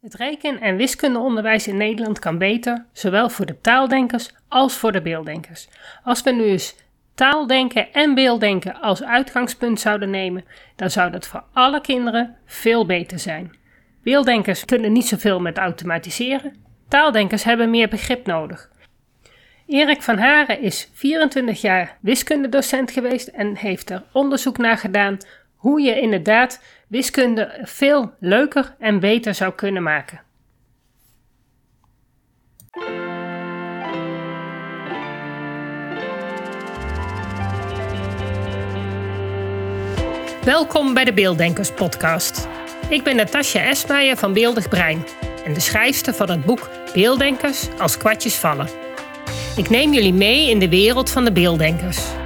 Het reken- en wiskundeonderwijs in Nederland kan beter, zowel voor de taaldenkers als voor de beelddenkers. Als we nu eens taaldenken en beelddenken als uitgangspunt zouden nemen, dan zou dat voor alle kinderen veel beter zijn. Beelddenkers kunnen niet zoveel met automatiseren. Taaldenkers hebben meer begrip nodig. Erik van Haren is 24 jaar wiskundedocent geweest en heeft er onderzoek naar gedaan hoe je inderdaad wiskunde veel leuker en beter zou kunnen maken. Welkom bij de Beelddenkers podcast. Ik ben Natasja Esmeijer van Beeldig Brein en de schrijfster van het boek Beelddenkers als kwartjes vallen. Ik neem jullie mee in de wereld van de beelddenkers.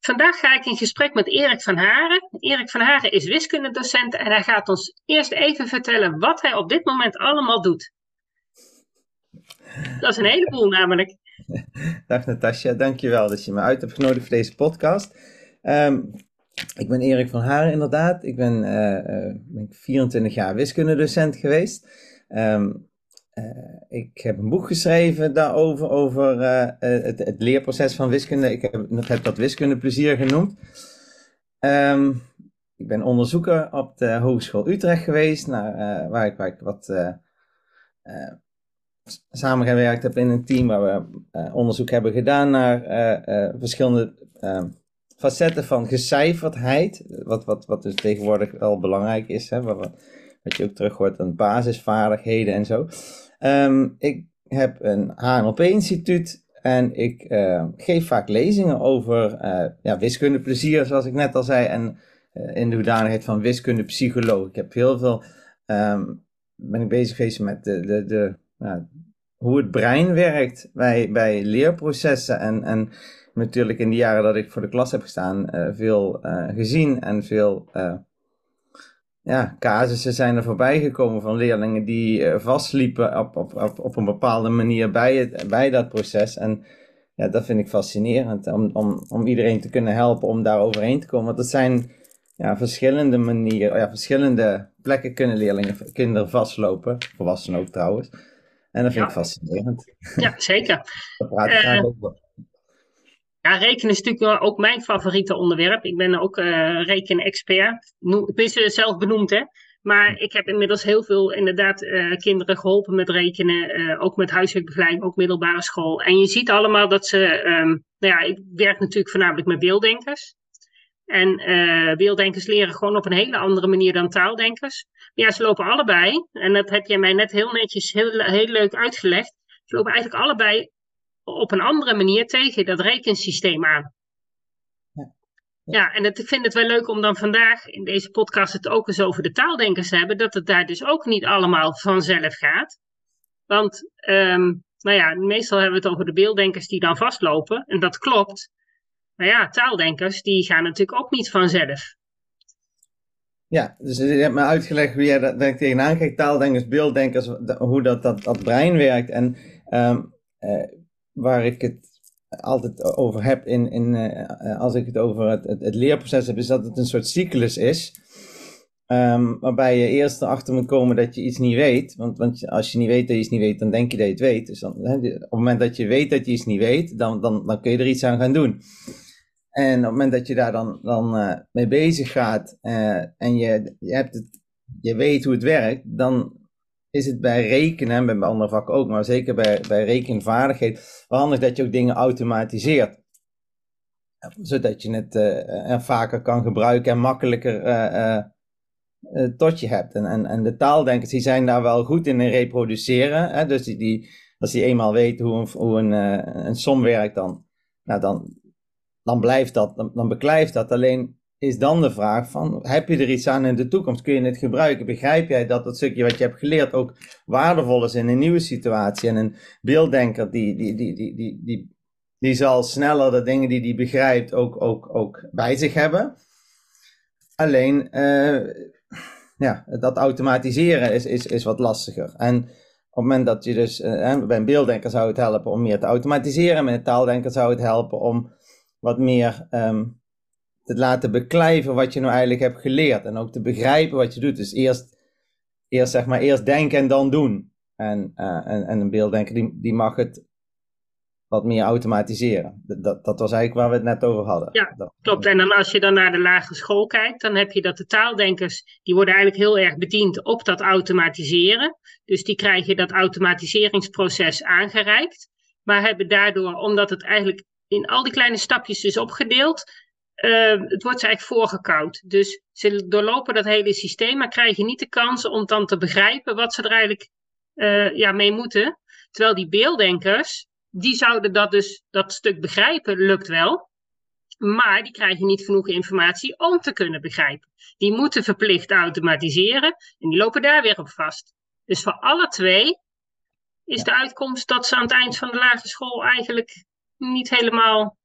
Vandaag ga ik in gesprek met Erik van Haren. Erik van Haren is wiskundedocent en hij gaat ons eerst even vertellen wat hij op dit moment allemaal doet. Dat is een heleboel namelijk. Dag Natasja, dankjewel dat je me uit hebt genodigd voor deze podcast. Ehm, ik ben Erik van Haren inderdaad. Ik ben, uh, ben 24 jaar wiskundedocent geweest. Uh, ik heb een boek geschreven daarover, over uh, het, het, leerproces van wiskunde. Ik heb, heb dat wiskundeplezier genoemd. Um, ik ben onderzoeker op de Hogeschool Utrecht geweest, naar, waar, ik, waar ik wat samengewerkt heb in een team waar we onderzoek hebben gedaan naar verschillende ehm, facetten van gecijferdheid. Wat, wat, wat dus tegenwoordig wel belangrijk is, hè, wat, wat je ook terug hoort aan basisvaardigheden en zo. Um, ik heb een HNLP-instituut en ik uh, geef vaak lezingen over uh, ja, wiskundeplezier, zoals ik net al zei, en uh, in de hoedanigheid van wiskundepsycholoog. Ik heb heel veel, um, ben ik bezig geweest met de, de, de, hoe het brein werkt bij, bij leerprocessen en, en natuurlijk in de jaren dat ik voor de klas heb gestaan, veel gezien en veel ja, casussen zijn er voorbij gekomen van leerlingen die uh, vastliepen op, op, op, op een bepaalde manier bij, het, bij dat proces. En ja, dat vind ik fascinerend om, om, om iedereen te kunnen helpen om daar overheen te komen. Want dat zijn ja, verschillende manieren, ja, verschillende plekken kunnen leerlingen, kinderen vastlopen, volwassenen ook trouwens. En dat vind ik fascinerend. Ja, zeker. Daar praat ik uh, graag over. Ja, rekenen is natuurlijk ook mijn favoriete onderwerp. Ik ben ook uh, rekenexpert. Ik ben ze zelf benoemd, hè. Maar ik heb inmiddels heel veel inderdaad uh, kinderen geholpen met rekenen. Uh, ook met huiswerkbegeleiding, ook middelbare school. En je ziet allemaal dat ze... Um, nou ja, ik werk natuurlijk voornamelijk met beelddenkers. En beelddenkers leren gewoon op een hele andere manier dan taaldenkers. Maar ja, ze lopen allebei. En dat heb jij mij net heel netjes, heel, heel leuk uitgelegd. Ze lopen eigenlijk allebei op een andere manier tegen dat rekensysteem aan. Ja, ja en het, ik vind het wel leuk om dan vandaag in deze podcast het ook eens over de taaldenkers te hebben, dat het daar dus ook niet allemaal vanzelf gaat. Want, um, nou ja, meestal hebben we het over de beelddenkers die dan vastlopen, en dat klopt. Maar ja, taaldenkers, die gaan natuurlijk ook niet vanzelf. Ja, dus je hebt me uitgelegd hoe jij daar tegenaan kijkt, taaldenkers, beelddenkers, hoe dat, dat, dat brein werkt. En um, uh, waar ik het altijd over heb in, in, uh, als ik het over het, het, leerproces heb, is dat het een soort cyclus is. Um, waarbij je eerst erachter moet komen dat je iets niet weet. Want, want als je niet weet dat je iets niet weet, dan denk je dat je het weet. Dus dan, op het moment dat je weet dat je iets niet weet, dan, dan, dan kun je er iets aan gaan doen. En op het moment dat je daar dan, dan uh, mee bezig gaat en je, je, hebt het, je weet hoe het werkt, dan is het bij rekenen, en bij andere vakken ook, maar zeker bij, bij rekenvaardigheid, wel handig dat je ook dingen automatiseert. Zodat je het uh, vaker kan gebruiken en makkelijker uh, tot je hebt. En, en, en de taaldenkers die zijn daar wel goed in, reproduceren. Hè? Dus die, die, als die eenmaal weten hoe een, hoe een, een som werkt, dan, nou dan, dan blijft dat, dan, dan beklijft dat. Alleen is dan de vraag van, heb je er iets aan in de toekomst? Kun je het gebruiken? Begrijp jij dat het stukje wat je hebt geleerd ook waardevol is in een nieuwe situatie? En een beelddenker die, die, die, die, die, die, die zal sneller de dingen die hij begrijpt ook, ook, ook bij zich hebben. Alleen, uh, ja, dat automatiseren is, is, is wat lastiger. En op het moment dat je dus, uh, bij een beelddenker zou het helpen om meer te automatiseren, met een taaldenker zou het helpen om wat meer um, te laten beklijven wat je nou eigenlijk hebt geleerd. En ook te begrijpen wat je doet. Dus eerst, eerst zeg maar, eerst denken en dan doen. En, uh, en, en een beelddenker die, die mag het wat meer automatiseren. Dat, dat was eigenlijk waar we het net over hadden. Ja, klopt. En dan als je dan naar de lagere school kijkt, dan heb je dat de taaldenkers, die worden eigenlijk heel erg bediend op dat automatiseren. Dus die krijgen dat automatiseringsproces aangereikt. Maar hebben daardoor, omdat het eigenlijk in al die kleine stapjes is opgedeeld, uh, het wordt ze eigenlijk voorgekoud. Dus ze doorlopen dat hele systeem, maar krijgen niet de kans om dan te begrijpen wat ze er eigenlijk uh, ja, mee moeten. Terwijl die beelddenkers, die zouden dat dus, dat stuk begrijpen, lukt wel. Maar die krijgen niet genoeg informatie om te kunnen begrijpen. Die moeten verplicht automatiseren en die lopen daar weer op vast. Dus voor alle twee is de uitkomst dat ze aan het eind van de lagere school eigenlijk niet helemaal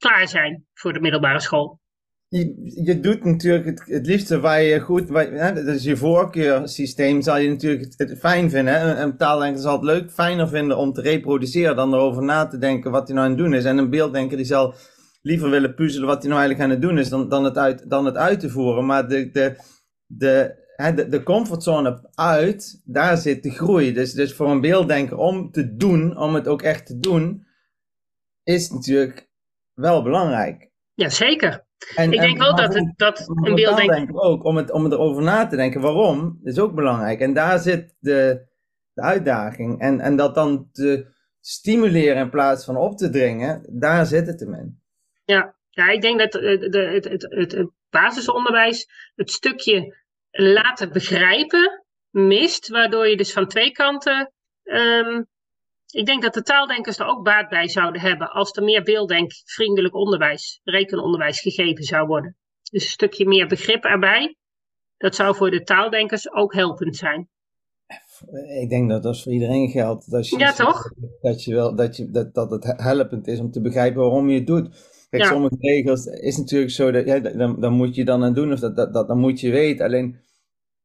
klaar zijn voor de middelbare school. Je, doet natuurlijk het, het liefste waar je goed, waar, hè, dat is je voorkeursysteem, zal je natuurlijk het, fijn vinden. Hè? Een, taaldenker zal het leuk, fijner vinden om te reproduceren dan erover na te denken wat hij nou aan het doen is. En een beelddenker die zal liever willen puzzelen wat hij nou eigenlijk aan het doen is dan, dan, het, uit, dan het uit te voeren. Maar de, de, de, hè, de, de comfortzone uit, daar zit de groei. Dus, dus voor een beelddenker om te doen, om het ook echt te doen, is natuurlijk wel belangrijk. Jazeker. En, ik denk wel dat, het, dat een beelddenker... ook, om, het, om erover na te denken waarom, is ook belangrijk. En daar zit de, de uitdaging. En, en dat dan te stimuleren in plaats van op te dringen, daar zit het hem in. Ja, ja ik denk dat de, de, het, het, het, het basisonderwijs het stukje laten begrijpen mist, waardoor je dus van twee kanten um, ik denk dat de taaldenkers er ook baat bij zouden hebben als er meer beelddenkvriendelijk onderwijs, rekenonderwijs gegeven zou worden. Dus een stukje meer begrip erbij. Dat zou voor de taaldenkers ook helpend zijn. Ik denk dat dat voor iedereen geldt. Dat je, ja, toch? Dat, je wel, dat, je, dat, dat het helpend is om te begrijpen waarom je het doet. Kijk, sommige regels is natuurlijk zo dat ja, dan, dan moet je dan aan doen of dat, dat, dat, dan moet je weten. Alleen,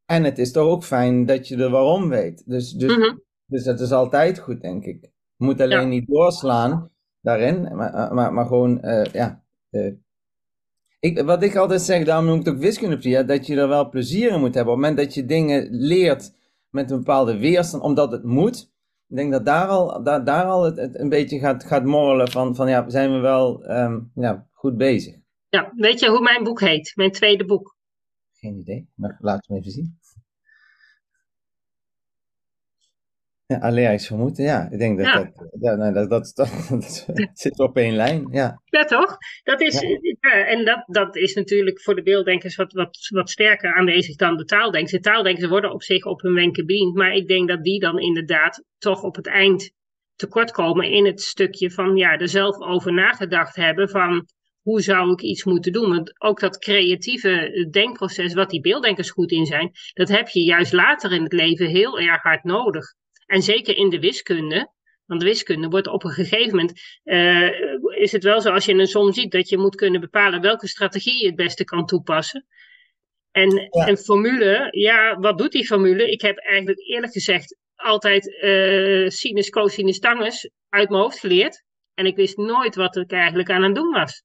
en het is toch ook fijn dat je er waarom weet. Dus, dus mhm. Dus dat is altijd goed, denk ik. Je moet alleen niet doorslaan daarin, maar, eh, maar, maar gewoon, uh, ja. Uh, ik, wat ik altijd zeg, daarom noem ik het ook wiskunde, dat je er wel plezier in moet hebben. Op het moment dat je dingen leert met een bepaalde weerstand, omdat het moet. Ik denk dat daar al, daar, daar al het, het een beetje gaat, gaat morrelen van, van ja, zijn we wel um, ja, goed bezig. Ja, weet je hoe mijn boek heet? Mijn tweede boek? Geen idee, maar laat me even zien. Ja, allergisch vermoeden, ja. Ik denk dat dat, ja, nee, dat, dat, dat, zit op één lijn, ja. Ja, toch? Dat is, ja. en dat, dat is natuurlijk voor de beelddenkers wat, wat, wat sterker aanwezig dan de taaldenkers. De taaldenkers worden op zich op hun wenken bediend, maar ik denk dat die dan inderdaad toch op het eind tekortkomen in het stukje van ja, er zelf over nagedacht hebben van hoe zou ik iets moeten doen? Want ook dat creatieve denkproces, wat die beelddenkers goed in zijn, dat heb je juist later in het leven heel erg hard nodig. En zeker in de wiskunde, want de wiskunde wordt op een gegeven moment, uh, is het wel zo als je een som ziet, dat je moet kunnen bepalen welke strategie je het beste kan toepassen. En een formule, ja, wat doet die formule? Ik heb eigenlijk eerlijk gezegd altijd uh, sinus, cosinus, tangens uit mijn hoofd geleerd. En ik wist nooit wat ik eigenlijk aan het doen was.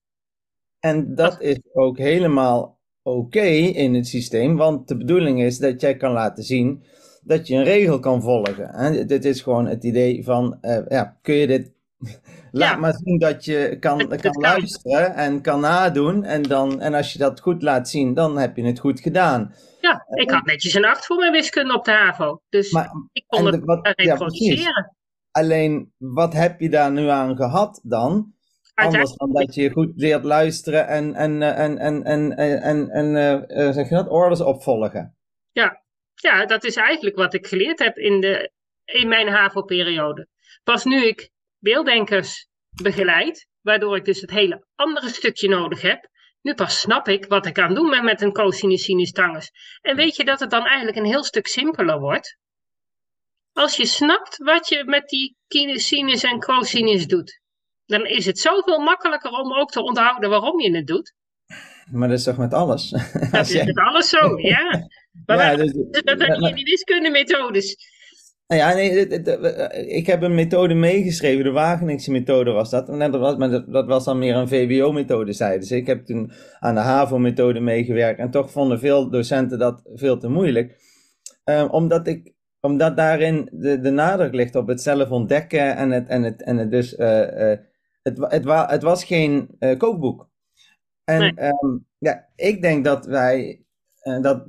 En dat is ook helemaal oké in het systeem, want de bedoeling is dat jij kan laten zien dat je een regel kan volgen. Hè? Dit is gewoon het idee van, uh, ja, kun je dit... Laat maar zien dat je kan, kan luisteren en kan nadoen. En, dan, en als je dat goed laat zien, dan heb je het goed gedaan. Ja, ik had netjes een acht voor mijn wiskunde op de HAVO. Dus maar, ik kon het wat, reproduceren. Alleen, wat heb je daar nu aan gehad dan? Anders dan dat je goed leert luisteren en, en, en, en, en, en, en, en uh, zeg je dat, orders opvolgen. Ja, ja, dat is eigenlijk wat ik geleerd heb in, de, in mijn HAVO-periode. Pas nu ik beelddenkers begeleid, waardoor ik dus het hele andere stukje nodig heb, Nu pas snap ik wat ik aan doen ben met een cosinus sinus tangens. En weet je dat het dan eigenlijk een heel stuk simpeler wordt? Als je snapt wat je met die sinus en cosinus doet, dan is het zoveel makkelijker om ook te onthouden waarom je het doet. Maar dat is toch met alles? Dat is met alles zo, ja. Maar ja, dus, dat je die wiskundemethodes. Nou ja, nee, ik heb een methode meegeschreven, de Wageningse methode was dat. Maar dat was, maar dat, was dan meer een VWO-methode, zeiden ze. Ik heb toen aan de HAVO-methode meegewerkt en toch vonden veel docenten dat veel te moeilijk. Um, omdat, ik, omdat daarin de, de nadruk ligt op het zelf ontdekken en het, en het, en het dus... Uh, uh, het, het, het, was geen uh, kookboek. En nee. um, ja, ik denk dat wij... dat,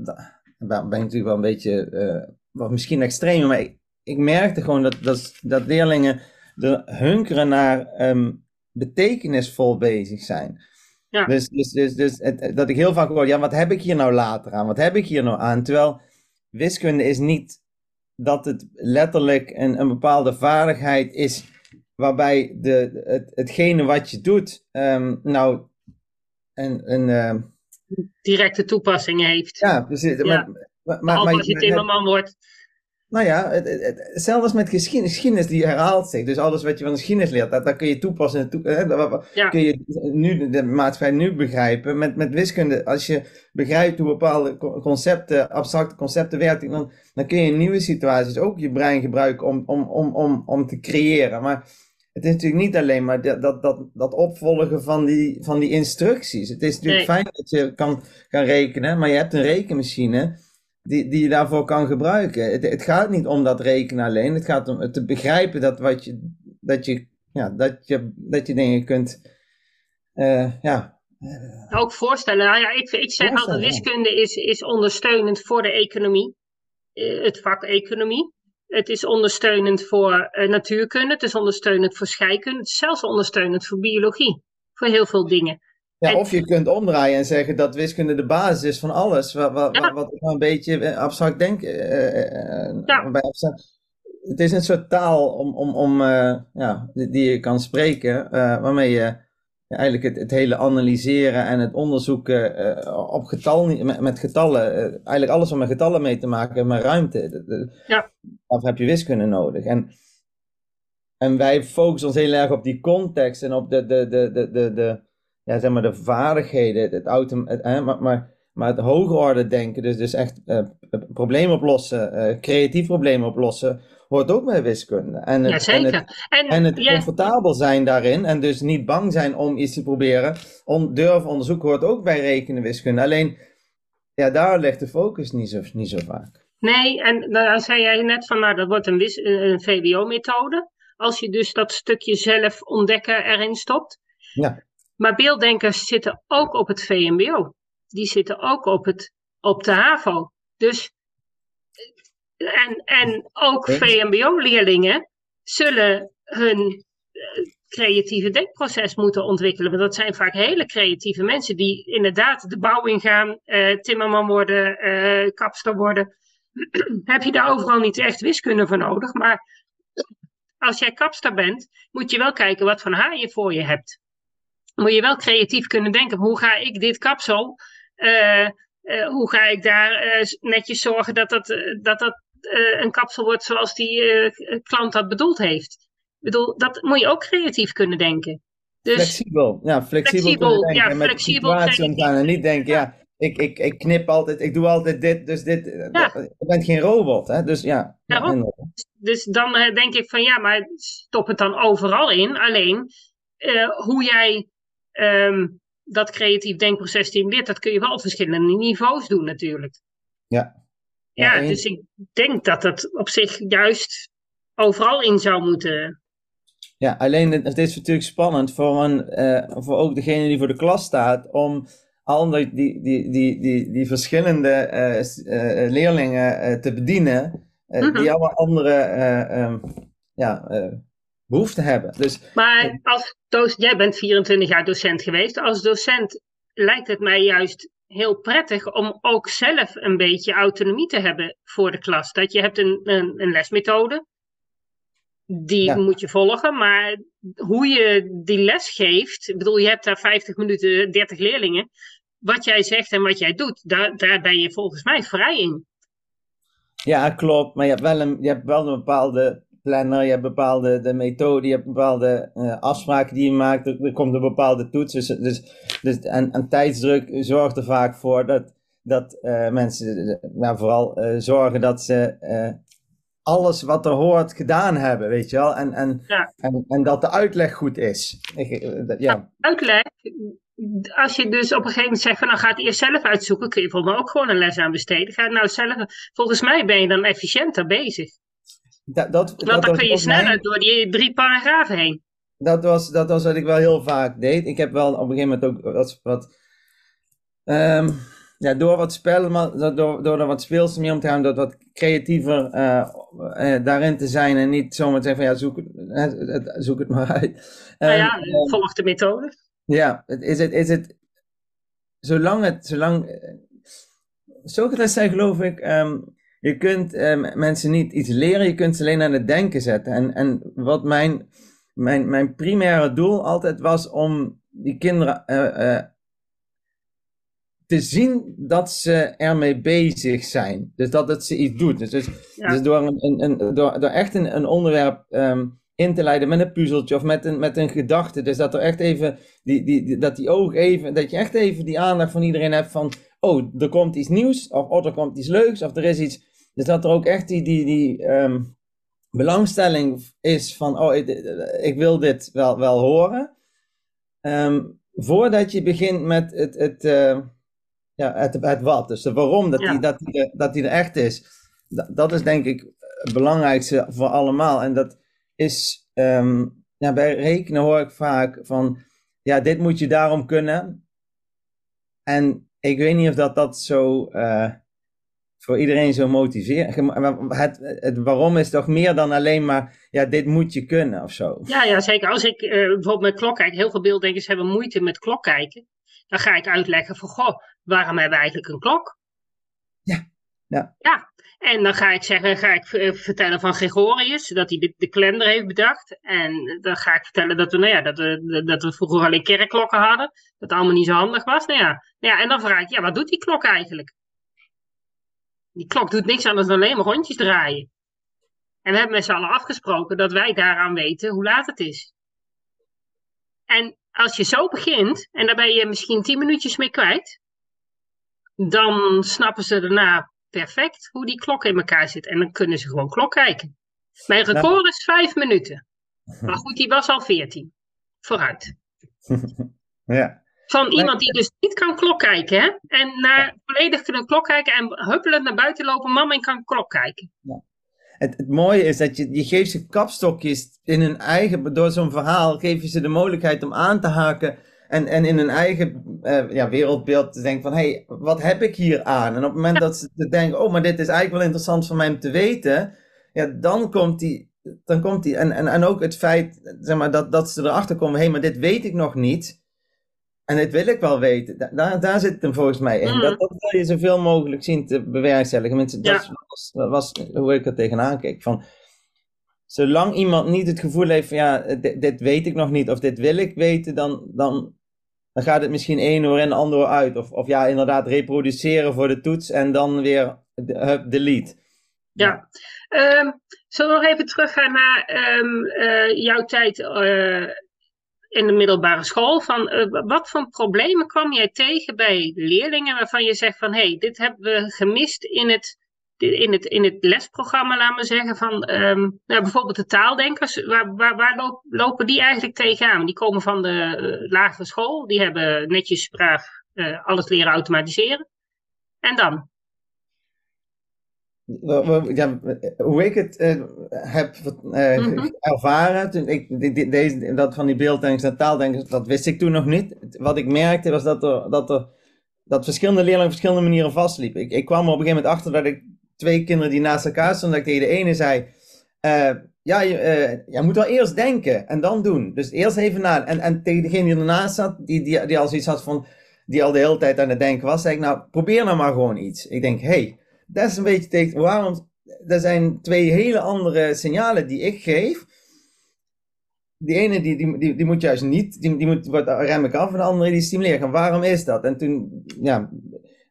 ben natuurlijk wel een beetje... wat misschien extreem, maar ik, ik merkte gewoon dat, dat, dat leerlingen de hunkeren naar um, betekenisvol bezig zijn. Ja. Dus, dus, dus, dus het, dat ik heel vaak hoor, ja, wat heb ik hier nou later aan? Wat heb ik hier nou aan? Terwijl wiskunde is niet dat het letterlijk een, een bepaalde vaardigheid is waarbij de, het, hetgene wat je doet, um, nou, een, een uh, directe toepassing heeft. Ja, precies. Ja. Maar, maar, maar, als je timmerman wordt. Nou ja, het, het, hetzelfde als met geschiedenis. Geschiedenis die herhaalt zich. Dus alles wat je van de geschiedenis leert, dat, dat kun je toepassen. Toe, hè, dat, ja. kun je nu, de maatschappij nu begrijpen. Met, met wiskunde, als je begrijpt hoe bepaalde concepten, abstracte concepten werken, dan, dan kun je in nieuwe situaties ook je brein gebruiken om, om, om, om, om te creëren. Maar het is natuurlijk niet alleen maar dat, dat, dat, dat opvolgen van die, van die instructies. Het is natuurlijk fijn dat je kan, kan rekenen, maar je hebt een rekenmachine die, die je daarvoor kan gebruiken. Het, het gaat niet om dat rekenen alleen. Het gaat om het te begrijpen dat, wat je, dat, je, ja, dat, je, dat je dingen kunt. Uh, ja. Ook voorstellen. Nou ja, ik, ik zeg altijd: wiskunde is, is ondersteunend voor de economie. Uh, het vak economie. Het is ondersteunend voor uh, natuurkunde. Het is ondersteunend voor scheikunde. Het is zelfs ondersteunend voor biologie. Voor heel veel dingen. Ja, of je kunt omdraaien en zeggen dat wiskunde de basis is van alles. Wat, wat, ja. wat nou een beetje eh, abstract denk. Uh, ja. bij abstract, het is een soort taal om, om, om, ja, die je kan spreken, waarmee je eigenlijk het, het hele analyseren en het onderzoeken op getal, met, met getallen, eigenlijk alles wat met getallen mee te maken met ruimte. Ja. Daarvoor heb je wiskunde nodig. En, en wij focussen ons heel erg op die context en op de, de, de, de, de, de ja, zeg maar de vaardigheden, het auto, het, maar, maar, maar het hoge orde denken, dus, dus echt uh, problemen oplossen, creatief problemen oplossen, hoort ook bij wiskunde. En het, ja. En het, en, en het comfortabel zijn daarin en dus niet bang zijn om iets te proberen, on, durven onderzoeken hoort ook bij rekenen wiskunde. Alleen, ja, daar ligt de focus niet zo, niet zo vaak. Nee, en dan zei jij net van, nou, dat wordt een, een VWO-methode. Als je dus dat stukje zelf ontdekken erin stopt. Ja. Maar beelddenkers zitten ook op het VMBO. Die zitten ook op, het, op de HAVO. Dus, en, en ook VMBO-leerlingen zullen hun eh, creatieve denkproces moeten ontwikkelen. Want dat zijn vaak hele creatieve mensen die inderdaad de bouw ingaan, uh, timmerman worden, uh, kapster worden. Heb je daar overal niet echt wiskunde voor nodig. Maar als jij kapster bent, moet je wel kijken wat voor haar je voor je hebt moet je wel creatief kunnen denken. Hoe ga ik dit kapsel, uh, hoe ga ik daar netjes zorgen dat dat, dat, dat een kapsel wordt zoals die klant dat bedoeld heeft. Ik bedoel, dat moet je ook creatief kunnen denken. Dus, flexibel, ja, flexibel, flexibel denken. Ja, met flexibel de situatie omgaan en niet denken, ja, ik, ik, ik knip altijd, ik doe altijd dit, dus dit. Ja. Je bent geen robot, hè? Dus ja. ja dus dan denk ik van ja, maar stop het dan overal in. Alleen hoe jij um, dat creatief denkproces stimuleert, dat kun je wel op verschillende niveaus doen natuurlijk. Ja. Ja, dus ik denk dat dat op zich juist overal in zou moeten. Ja, alleen het, is natuurlijk spannend voor, een, uh, voor ook degene die voor de klas staat om al die, die, die, die, die, verschillende uh, uh, leerlingen te bedienen, die mhm. allemaal andere um, ja, behoefte hebben. Dus, maar als docent, jij bent 24 jaar docent geweest. Als docent lijkt het mij juist heel prettig om ook zelf een beetje autonomie te hebben voor de klas. Dat je hebt een, een, een lesmethode. die moet je volgen. Maar hoe je die les geeft, ik bedoel, je hebt daar 50 minuten, 30 leerlingen. Wat jij zegt en wat jij doet, daar, daar ben je volgens mij vrij in. Ja, klopt. Maar je hebt wel een, je hebt wel een bepaalde planner, je hebt bepaalde de methode, je hebt bepaalde uh, afspraken die je maakt. Er, komt een bepaalde toets. Dus, dus, dus, en, en tijdsdruk zorgt er vaak voor dat, dat uh, mensen nou, vooral uh, zorgen dat ze alles wat er hoort gedaan hebben, weet je wel. En, en, ja. en, en, dat de uitleg goed is. ja. Uitleg, als je dus op een gegeven moment zegt van nou ga het eerst zelf uitzoeken, kun je volgens mij ook gewoon een les aan besteden. Ga het nou zelf, volgens mij ben je dan efficiënter bezig. Dat, dat, Want dan kun je sneller door die drie paragrafen heen. Dat was, dat was wat ik wel heel vaak deed. Ik heb wel op een gegeven moment ook wat, wat um, ja, door wat spellen, maar door, door er wat speels mee om te gaan, door wat creatiever uh, uh, daarin te zijn en niet zomaar te zeggen van ja, zoek het, zoek het maar uit. Nou ja, um, volg de methode. Ja, is het, is het, zolang het, zolang, uh, Socrates zei geloof ik, um, je kunt uh, mensen niet iets leren, je kunt ze alleen aan het denken zetten. En, en wat mijn, mijn, mijn primaire doel altijd was om die kinderen uh, uh, te zien dat ze ermee bezig zijn. Dus dat het ze iets doet. Dus, dus, ja. dus door, een, een, door, door echt een, een onderwerp um, in te leiden met een puzzeltje of met een, met een gedachte. Dus dat er echt even, die, die, die, dat die oog even, dat je echt even die aandacht van iedereen hebt van, oh, er komt iets nieuws, of oh, er komt iets leuks, of er is iets dus dat er ook echt die, die, die um, belangstelling is van, oh, ik, ik, wil dit wel, wel horen. Um, voordat je begint met het, het, uh, ja, het, het wat. Dus de waarom, dat, ja. die, dat, die, dat die er echt is. Dat, dat is denk ik het belangrijkste voor allemaal. En dat is, um, ja, bij rekenen hoor ik vaak van, ja, dit moet je daarom kunnen. En ik weet niet of dat dat zo... Uh, voor iedereen zo motiveren. Het, het, waarom is toch meer dan alleen maar, ja, dit moet je kunnen of zo. Ja, ja zeker. Als ik uh, bijvoorbeeld met klok kijk, heel veel beelddenkers hebben moeite met klok kijken. Dan ga ik uitleggen van, goh, waarom hebben we eigenlijk een klok? Ja, ja. Ja, en dan ga ik zeggen, ga ik uh, vertellen van Gregorius, dat hij de, de kalender heeft bedacht. En dan ga ik vertellen dat we, nou ja, dat we, dat we vroeger alleen kerkklokken hadden. Dat het allemaal niet zo handig was. Nou ja, nou ja, en dan vraag ik, ja, wat doet die klok eigenlijk? Die klok doet niks anders dan alleen maar rondjes draaien. En we hebben met z'n allen afgesproken dat wij daaraan weten hoe laat het is. En als je zo begint, en daar ben je misschien tien minuutjes mee kwijt, dan snappen ze daarna perfect hoe die klok in elkaar zit. En dan kunnen ze gewoon klok kijken. Mijn record is vijf minuten. Maar goed, die was al veertien. Vooruit. Ja. Van iemand die dus niet kan klok kijken, hè? En naar, volledig kunnen klok kijken en huppelend naar buiten lopen, mama, ik kan klok kijken. Ja. Het, het, mooie is dat je, je geeft ze kapstokjes in hun eigen, door zo'n verhaal geef je ze de mogelijkheid om aan te haken en, en in hun eigen uh, ja, wereldbeeld te denken van, hé, hey, wat heb ik hier aan? En op het moment dat ze denken, oh, maar dit is eigenlijk wel interessant voor mij om te weten, ja, dan komt die, dan komt die, en, en, en ook het feit, zeg maar, dat, dat ze erachter komen, hé, hey, maar dit weet ik nog niet. En dit wil ik wel weten. Daar, daar zit hem volgens mij in. Mm. Dat, dat wil je zoveel mogelijk zien te bewerkstelligen. Mensen, dat, was, dat was hoe ik er tegenaan keek. Van, zolang iemand niet het gevoel heeft van ja, dit, dit, weet ik nog niet of dit wil ik weten, dan, dan, dan gaat het misschien één oor en ander uit. Of, of ja, inderdaad reproduceren voor de toets en dan weer delete. Ja, um, zullen we nog even teruggaan naar um, uh, jouw tijd uh, in de middelbare school. Van, uh, wat voor problemen kwam jij tegen bij leerlingen waarvan je zegt van hé, hey, dit hebben we gemist in het, in het, in het lesprogramma, laten we zeggen. Van, um, nou, bijvoorbeeld de taaldenkers, waar, waar, lopen die eigenlijk tegenaan? Die komen van de uh, lagere school, die hebben netjes braaf uh, alles leren automatiseren. En dan? Ja, hoe ik het uh, heb uh, mm -hmm. ervaren, toen ik, deze, dat van die beelddenkers en taaldenkers, dat wist ik toen nog niet. Wat ik merkte was dat er, dat er dat verschillende leerlingen op verschillende manieren vastliepen. Ik, ik kwam er op een gegeven moment achter dat ik twee kinderen die naast elkaar stonden, dat ik tegen de ene zei, uh, ja, je, je moet wel eerst denken en dan doen. Dus eerst even na. En, en tegen degene die ernaast zat, die, die, die al zoiets had van, die al de hele tijd aan het denken was, zei ik, nou, probeer nou maar gewoon iets. Ik denk, hey, dat is een beetje tegen waarom. Er zijn twee hele andere signalen die ik geef. die ene die, die, die, moet juist niet, die, die moet, wordt rem ik af en de andere die stimuleert. En waarom is dat? En toen, ja,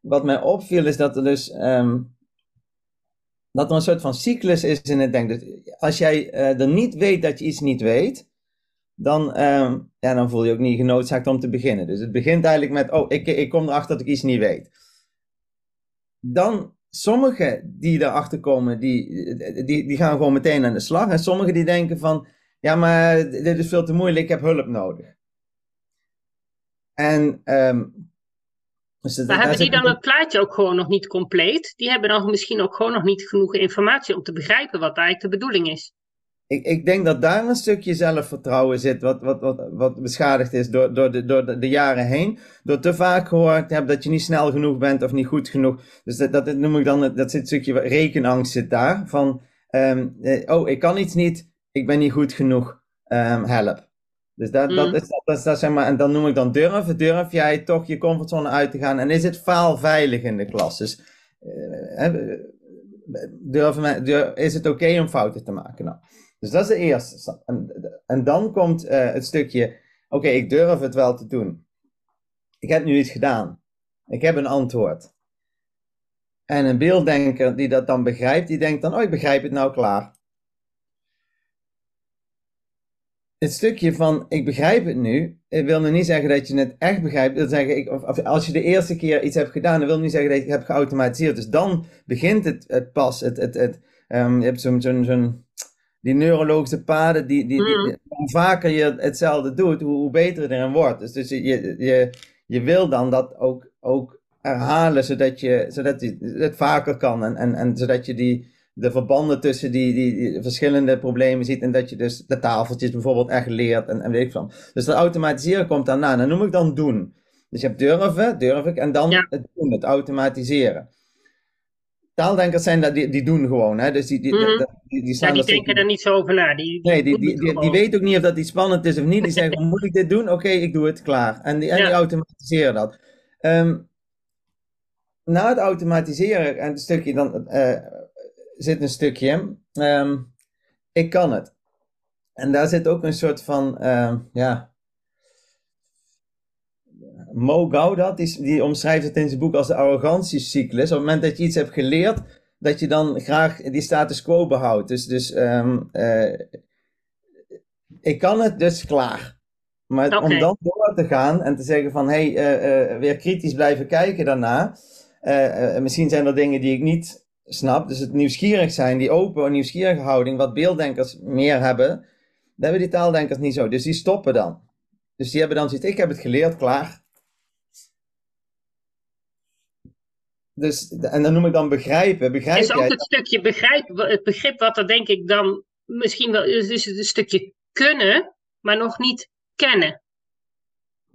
wat mij opviel is dat er dus, ehm, dat een soort van cyclus is in het denken. Dus als jij uh, er niet weet dat je iets niet weet, dan, ehm, ja, dan voel je ook niet genoodzaakt om te beginnen. Dus het begint eigenlijk met, oh, ik, ik kom erachter dat ik iets niet weet. Dan, sommigen die erachter komen, die, die, die gaan gewoon meteen aan de slag. En sommigen die denken van, ja, maar dit is veel te moeilijk, ik heb hulp nodig. En um, dus maar hebben die dan het plaatje ook gewoon nog niet compleet? Die hebben dan misschien ook gewoon nog niet genoeg informatie om te begrijpen wat eigenlijk de bedoeling is. Ik, ik denk dat daar een stukje zelfvertrouwen zit, wat, wat, wat, wat beschadigd is door, door, de, door de, jaren heen. Door te vaak gehoord te hebben dat je niet snel genoeg bent of niet goed genoeg. Dus dat, dat noem ik dan, dat zit een stukje rekenangst zit daar. Van, um, oh, ik kan iets niet, ik ben niet goed genoeg, um, help. Dus dat, dat, mm. is, dat, is, dat zeg maar, en dan noem ik dan durven. Durf jij toch je comfortzone uit te gaan? En is het faalveilig in de klas? Dus uh, durven, durf, is het oké om fouten te maken? Nou, dus dat is de eerste stap. En, dan komt uh, het stukje, oké, ik durf het wel te doen. Ik heb nu iets gedaan. Ik heb een antwoord. En een beelddenker die dat dan begrijpt, die denkt dan, oh, ik begrijp het nou klaar. het stukje van ik begrijp het nu, ik wil nog niet zeggen dat je het echt begrijpt. wil zeggen, ik, of, als je de eerste keer iets hebt gedaan, dan wil niet zeggen dat je het hebt geautomatiseerd. Dus dan begint het, het pas. Het, het, het, um, je hebt zo'n die neurologische paden, die, die, die, mm. hoe vaker je hetzelfde doet, hoe, hoe beter het erin wordt. Dus, dus je, je, je wil dan dat ook, ook herhalen, zodat, je, zodat je het vaker kan en, en, en zodat je die de verbanden tussen die, die, verschillende problemen ziet. En dat je dus de tafeltjes bijvoorbeeld echt leert en, en weet ik van. Dus dat automatiseren komt daarna. Dat noem ik dan doen. Dus je hebt durven, durf ik, en dan het doen, het automatiseren. Taaldenkers zijn dat, die, die doen gewoon, hè. Dus die, die, mm. die, die, ja, die denken er niet zo over na. Die, nee, die, die, die, die weten ook niet of dat iets spannend is of niet. Die zeggen, moet ik dit doen? Oké, ik doe het, klaar. En die, en die automatiseren dat. Um, na het automatiseren, en het stukje dan... Uh, zit een stukje. Um, ik kan het. En daar zit ook een soort van, um, ja. Mo Gaudat, die, die omschrijft het in zijn boek als de arrogantiecyclus. Op het moment dat je iets hebt geleerd, dat je dan graag die status quo behoudt. Dus, dus um, uh, ik kan het, dus klaar. Maar om dan door te gaan en te zeggen van, hé, hey, uh, uh, weer kritisch blijven kijken daarna. misschien zijn er dingen die ik niet snap. Dus het nieuwsgierig zijn, die open, nieuwsgierige houding, wat beelddenkers meer hebben, dat hebben die taaldenkers niet zo. Dus die stoppen dan. Dus die hebben dan zoiets, ik heb het geleerd, klaar. Dus, en dan noem ik dan begrijpen. Begrijp is ook het stukje begrijp, het begrip wat er denk ik dan misschien wel is, is het stukje kunnen, maar nog niet kennen.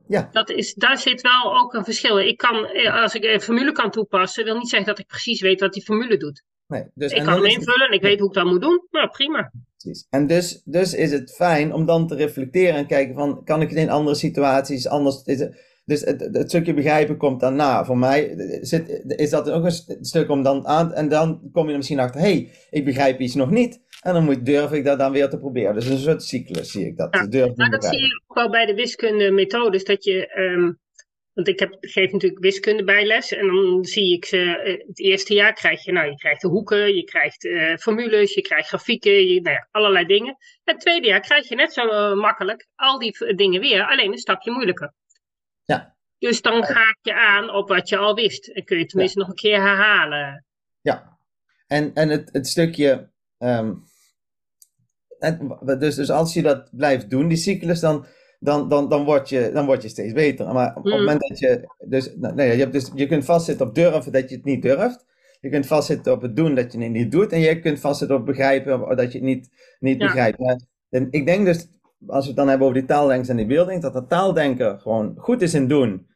Ja. Dat is, daar zit wel ook een verschil. Ik kan, eh, als ik een formule kan toepassen, wil niet zeggen dat ik precies weet wat die formule doet. Nee, dus, ik kan hem invullen en ik weet hoe ik dat moet doen. Nou, prima. Precies. En dus, dus is het fijn om dan te reflecteren en kijken van, kan ik het in andere situaties anders... Is het, dus het, het, stukje begrijpen komt daarna. Voor mij zit, is dat ook een stuk om dan aan... En dan kom je er misschien achter, hé, hey, ik begrijp iets nog niet. En dan moet, durf ik dat dan weer te proberen. Dus een soort cyclus zie ik dat. Ja, durf maar dat zie je ook wel bij de wiskunde-methodes. Dat je, ehm, want ik heb, geef natuurlijk wiskunde bijles. En dan zie ik ze, eh, het eerste jaar krijg je, nou je krijgt de hoeken, je krijgt uh, formules, je krijgt grafieken, je, nou ja, allerlei dingen. En het tweede jaar krijg je net zo uh, makkelijk al die dingen weer, alleen een stapje moeilijker. Ja. Dus dan ga ik je aan op wat je al wist. En kun je tenminste nog een keer herhalen. Ja. En, en het, het stukje... Um dus, dus als je dat blijft doen, die cyclus, dan, dan, dan, dan, word, je, dan word je steeds beter. Maar op het mm. moment dat je. Dus, nou, nee, je, hebt dus, je kunt vastzitten op durven dat je het niet durft. Je kunt vastzitten op het doen dat je het niet doet. En je kunt vastzitten op begrijpen dat je het niet, niet begrijpt. en ik denk dus, als we het dan hebben over die taaldenkers en die beelding, dat de taaldenker gewoon goed is in doen.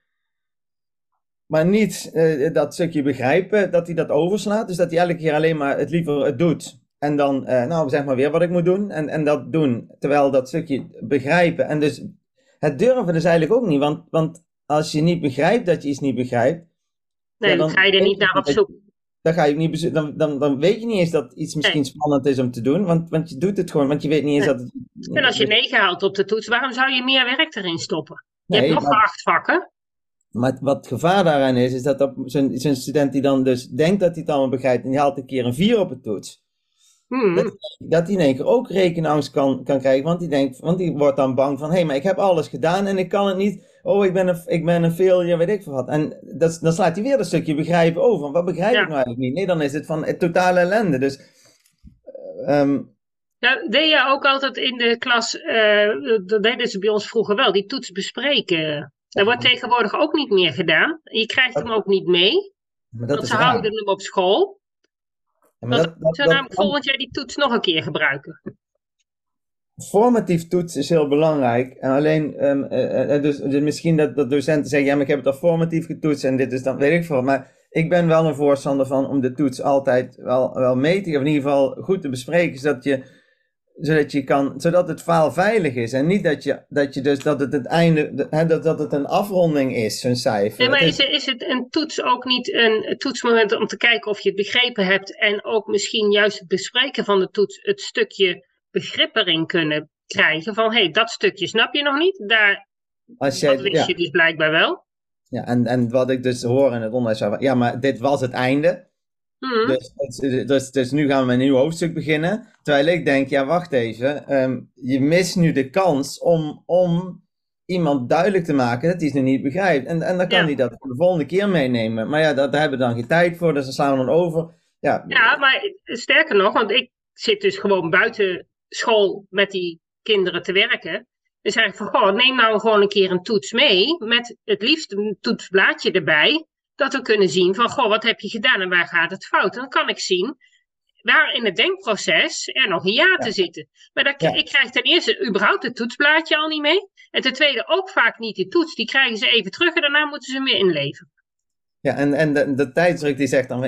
Maar niet uh, dat stukje begrijpen, dat hij dat overslaat. Dus dat hij elke keer alleen maar het liever het doet. En dan, uh, nou zeg maar weer wat ik moet doen. En, en dat doen. Terwijl dat stukje begrijpen. En dus het durven is eigenlijk ook niet. Want, want als je niet begrijpt dat je iets niet begrijpt. Nee, dan, ga je er niet naar op zoek. Dan, ga je niet dan, dan, dan weet je niet eens dat iets misschien spannend is om te doen, want, want je doet het gewoon, want je weet niet eens dat het... En als je negen haalt op de toets, waarom zou je meer werk erin stoppen? Je hebt nog maar, acht vakken. Maar wat het gevaar daaraan is, is dat zo'n student die dan dus denkt dat hij het allemaal begrijpt en die haalt een keer een vier op het toets. Hmm. Dat, dat hij in één keer ook rekenangst kan, kan krijgen, want die, denkt, want die wordt dan bang van, hé, hey, maar ik heb alles gedaan en ik kan het niet oh, ik ben een, ik ben een failure, weet ik veel wat. En dat, dan slaat hij weer een stukje begrijpen over. Wat begrijp ik nou eigenlijk niet? Nee, dan is het van het totale ellende. Dus, um, ja, deed je ook altijd in de klas, uh, dat deden ze bij ons vroeger wel, die toets bespreken. Dat wordt tegenwoordig ook niet meer gedaan. Je krijgt hem ook niet mee. Maar dat want ze houden hem op school. Ja, maar dat, dat, namelijk volgend jaar die toets nog een keer gebruiken formatief toets is heel belangrijk. En alleen, um, uh, dus, dus, misschien dat, dat docenten zeggen, ja, maar ik heb het al formatief getoetst en dit is dan, weet ik veel. Maar ik ben wel een voorstander van om de toets altijd wel, wel mee te of in ieder geval goed te bespreken, zodat je, zodat je kan, zodat het faal veilig is. En niet dat je, dat je dus, dat het het einde, dat, dat het een afronding is, zo'n cijfer. Nee, maar is, is het een toets ook niet een toetsmoment om te kijken of je het begrepen hebt en ook misschien juist het bespreken van de toets het stukje begrip erin kunnen krijgen van hé, hey, dat stukje snap je nog niet, daar, Als jij, dat wist je dus blijkbaar wel. Ja, en, en wat ik dus hoor in het onderwijs, ja, maar dit was het einde. Mhm. Dus, dus, dus, nu gaan we een nieuw hoofdstuk beginnen. Terwijl ik denk, ja, wacht even. Ehm, je mist nu de kans om, om iemand duidelijk te maken dat hij het nu niet begrijpt. En, en dan kan hij dat de volgende keer meenemen. Maar ja, dat, daar hebben we dan geen tijd voor, dus dan slaan we dan over. Ja, ja maar sterker nog, want ik zit dus gewoon buiten school met die kinderen te werken. Dan zeg ik van, goh, neem nou gewoon een keer een toets mee. Met het liefst een toetsblaadje erbij. Dat we kunnen zien van, goh, wat heb je gedaan en waar gaat het fout? En dan kan ik zien waar in het denkproces er nog een ja, te zitten. Maar dat, ik krijg ten eerste überhaupt het toetsblaadje al niet mee. En ten tweede ook vaak niet die toets. Die krijgen ze even terug en daarna moeten ze hem weer inleveren. Ja, en, en de, de tijdsdruk die zegt dan,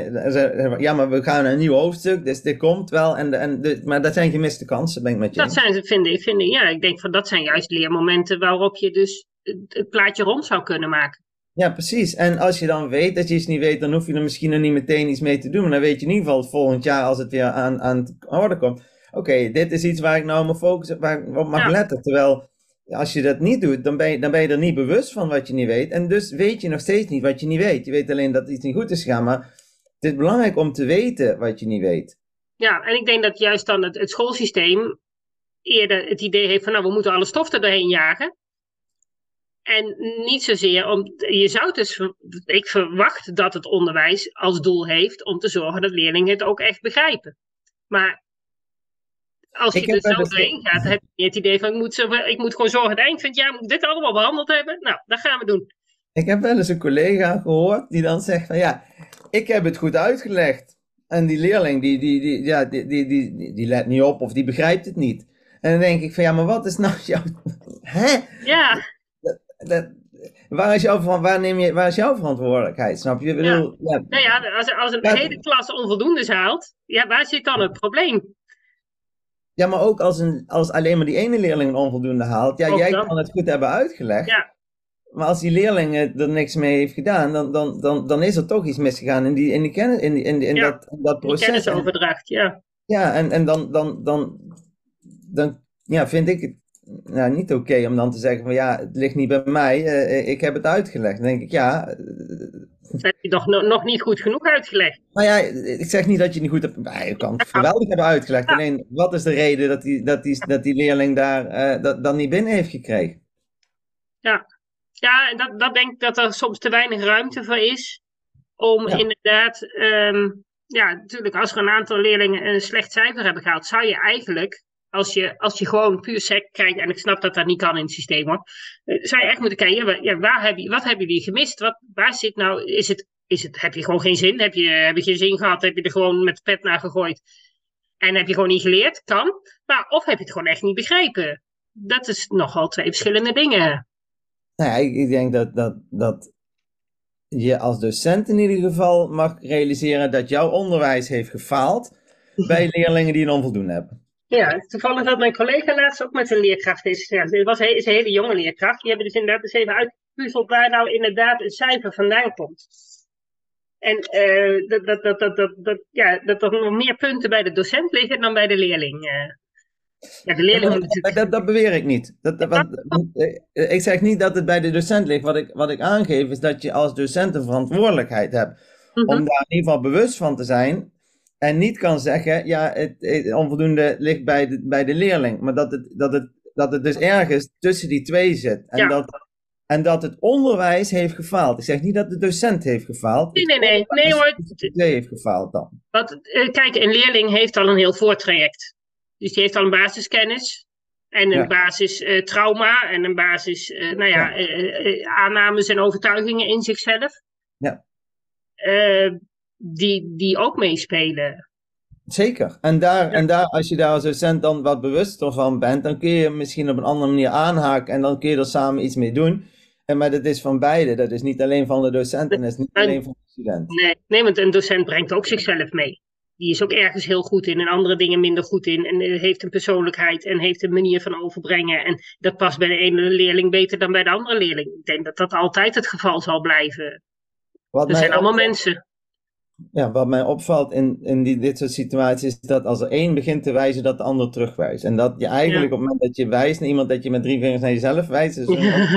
ja, maar we gaan een nieuw hoofdstuk, dus dit komt wel. En, en de, maar dat zijn gemiste kansen, ben ik met je. Dat zijn, vind ik, vind ik, ja, ik denk van dat zijn juist leermomenten waarop je dus het plaatje rond zou kunnen maken. Ja, precies. En als je dan weet dat je iets niet weet, dan hoef je er misschien nog niet meteen iets mee te doen. Maar dan weet je in ieder geval volgend jaar, als het weer aan, aan het orde komt. Oké, dit is iets waar ik nou mijn focus waar ik op mag letten. Terwijl als je dat niet doet, dan ben, je, dan ben je er niet bewust van wat je niet weet. En dus weet je nog steeds niet wat je niet weet. Je weet alleen dat iets niet goed is gegaan. Maar het is belangrijk om te weten wat je niet weet. Ja, en ik denk dat juist dan het, schoolsysteem eerder het idee heeft van nou, we moeten alle stof er doorheen jagen. En niet zozeer om. Je zou dus. Ik verwacht dat het onderwijs als doel heeft om te zorgen dat leerlingen het ook echt begrijpen. Maar als je er zo doorheen gaat, heb je het idee van ik moet, zo, ik moet gewoon zorgen dat eind van het jaar moet dit allemaal behandeld hebben. Nou, dat gaan we doen. Ik heb wel eens een collega gehoord die dan zegt van ja, ik heb het goed uitgelegd. En die leerling die, die, die, ja, die, die, die, die let niet op of die begrijpt het niet. En dan denk ik van ja, maar wat is nou jouw... Hè? Ja. Dat, waar, is jouw, waar, neem je, waar is jouw verantwoordelijkheid? Snap je? Ik bedoel, ja. ja. Nou ja, als, als een hele klas onvoldoende haalt, ja, waar zit dan het probleem? Ja, maar ook als, een, als alleen maar die ene leerling een onvoldoende haalt. Ja, jij kan het goed hebben uitgelegd. Ja. Maar als die leerling er niks mee heeft gedaan, dan, dan, dan, dan is er toch iets misgegaan in, die, in, die kennis, in, die, in, in, dat, in dat proces. kennisoverdracht, ja. Ja, en, en dan, dan, dan, dan ja, vind ik het nou, niet oké om dan te zeggen van ja, het ligt niet bij mij, uh, ik heb het uitgelegd. Dan denk ik, ja, dat heb je toch nog niet goed genoeg uitgelegd? Nou ja, ik zeg niet dat je het niet goed hebt. Je kan het geweldig hebben uitgelegd. Alleen, wat is de reden dat die, dat die, dat die leerling daar uh, dat, dan niet binnen heeft gekregen? Ja, ja dat, dat denk ik dat er soms te weinig ruimte voor is. Om inderdaad, um, ja, natuurlijk, als er een aantal leerlingen een slecht cijfer hebben gehaald, zou je eigenlijk als je, als je gewoon puur sec kijkt, en ik snap dat dat niet kan in het systeem hoor, eh, zou je echt moeten kijken, ja, waar heb je, wat hebben jullie gemist? Wat, waar zit nou, is het, is het, heb je gewoon geen zin? Heb je, heb je geen zin gehad? Heb je er gewoon met de pet naar gegooid? En heb je gewoon niet geleerd? Kan. Maar, of heb je het gewoon echt niet begrepen? Dat is nogal twee verschillende dingen. Nou ja, ik, ik denk dat, dat, dat je als docent in ieder geval mag realiseren dat jouw onderwijs heeft gefaald bij leerlingen die een onvoldoende hebben. Ja, toevallig had mijn collega laatst ook met een leerkracht is. Ja, dit was is een hele jonge leerkracht. Die hebben dus inderdaad eens even uitgepuzzeld waar nou inderdaad een cijfer vandaan komt. En uh, dat, dat, dat, dat, dat, dat, ja, dat er nog meer punten bij de docent liggen dan bij de leerling. Uh. Ja, de leerling dat, dat, dat, beweer ik niet. Dat, dat, ik zeg niet dat het bij de docent ligt. Wat ik, wat ik aangeef is dat je als docent een verantwoordelijkheid hebt. Om mhm. daar in ieder geval bewust van te zijn. En niet kan zeggen, ja, het, het onvoldoende ligt bij de, bij de leerling. Maar dat het, dat, het, dat het dus ergens tussen die twee zit. En, dat, en dat het onderwijs heeft gefaald. Ik zeg niet dat de docent heeft gefaald. Nee, nee, nee. nee hoor. De twee heeft gefaald dan. Wat, uh, kijk, een leerling heeft al een heel voortraject. Dus die heeft al een basiskennis. En een basis uh, trauma. En een basis, uh, nou ja, ja. aannames en overtuigingen in zichzelf. Ja die, die ook meespelen. Zeker. En, daar, en daar, als je daar als docent dan wat bewuster van bent, dan kun je misschien op een andere manier aanhaken en dan kun je er samen iets mee doen. En, maar dat is van beide. Dat is niet alleen van de docent en dat is niet alleen van de student. Nee, nee, want een docent brengt ook zichzelf mee. Die is ook ergens heel goed in en andere dingen minder goed in. En heeft een persoonlijkheid en heeft een manier van overbrengen. En dat past bij de ene leerling beter dan bij de andere leerling. Ik denk dat dat altijd het geval zal blijven. Wat er zijn allemaal mensen ja, wat mij opvalt in, in die, dit soort situaties is dat als er één begint te wijzen, dat de ander terugwijst. En dat je eigenlijk op het moment dat je wijst naar iemand, dat je met drie vingers naar jezelf wijst. Dus,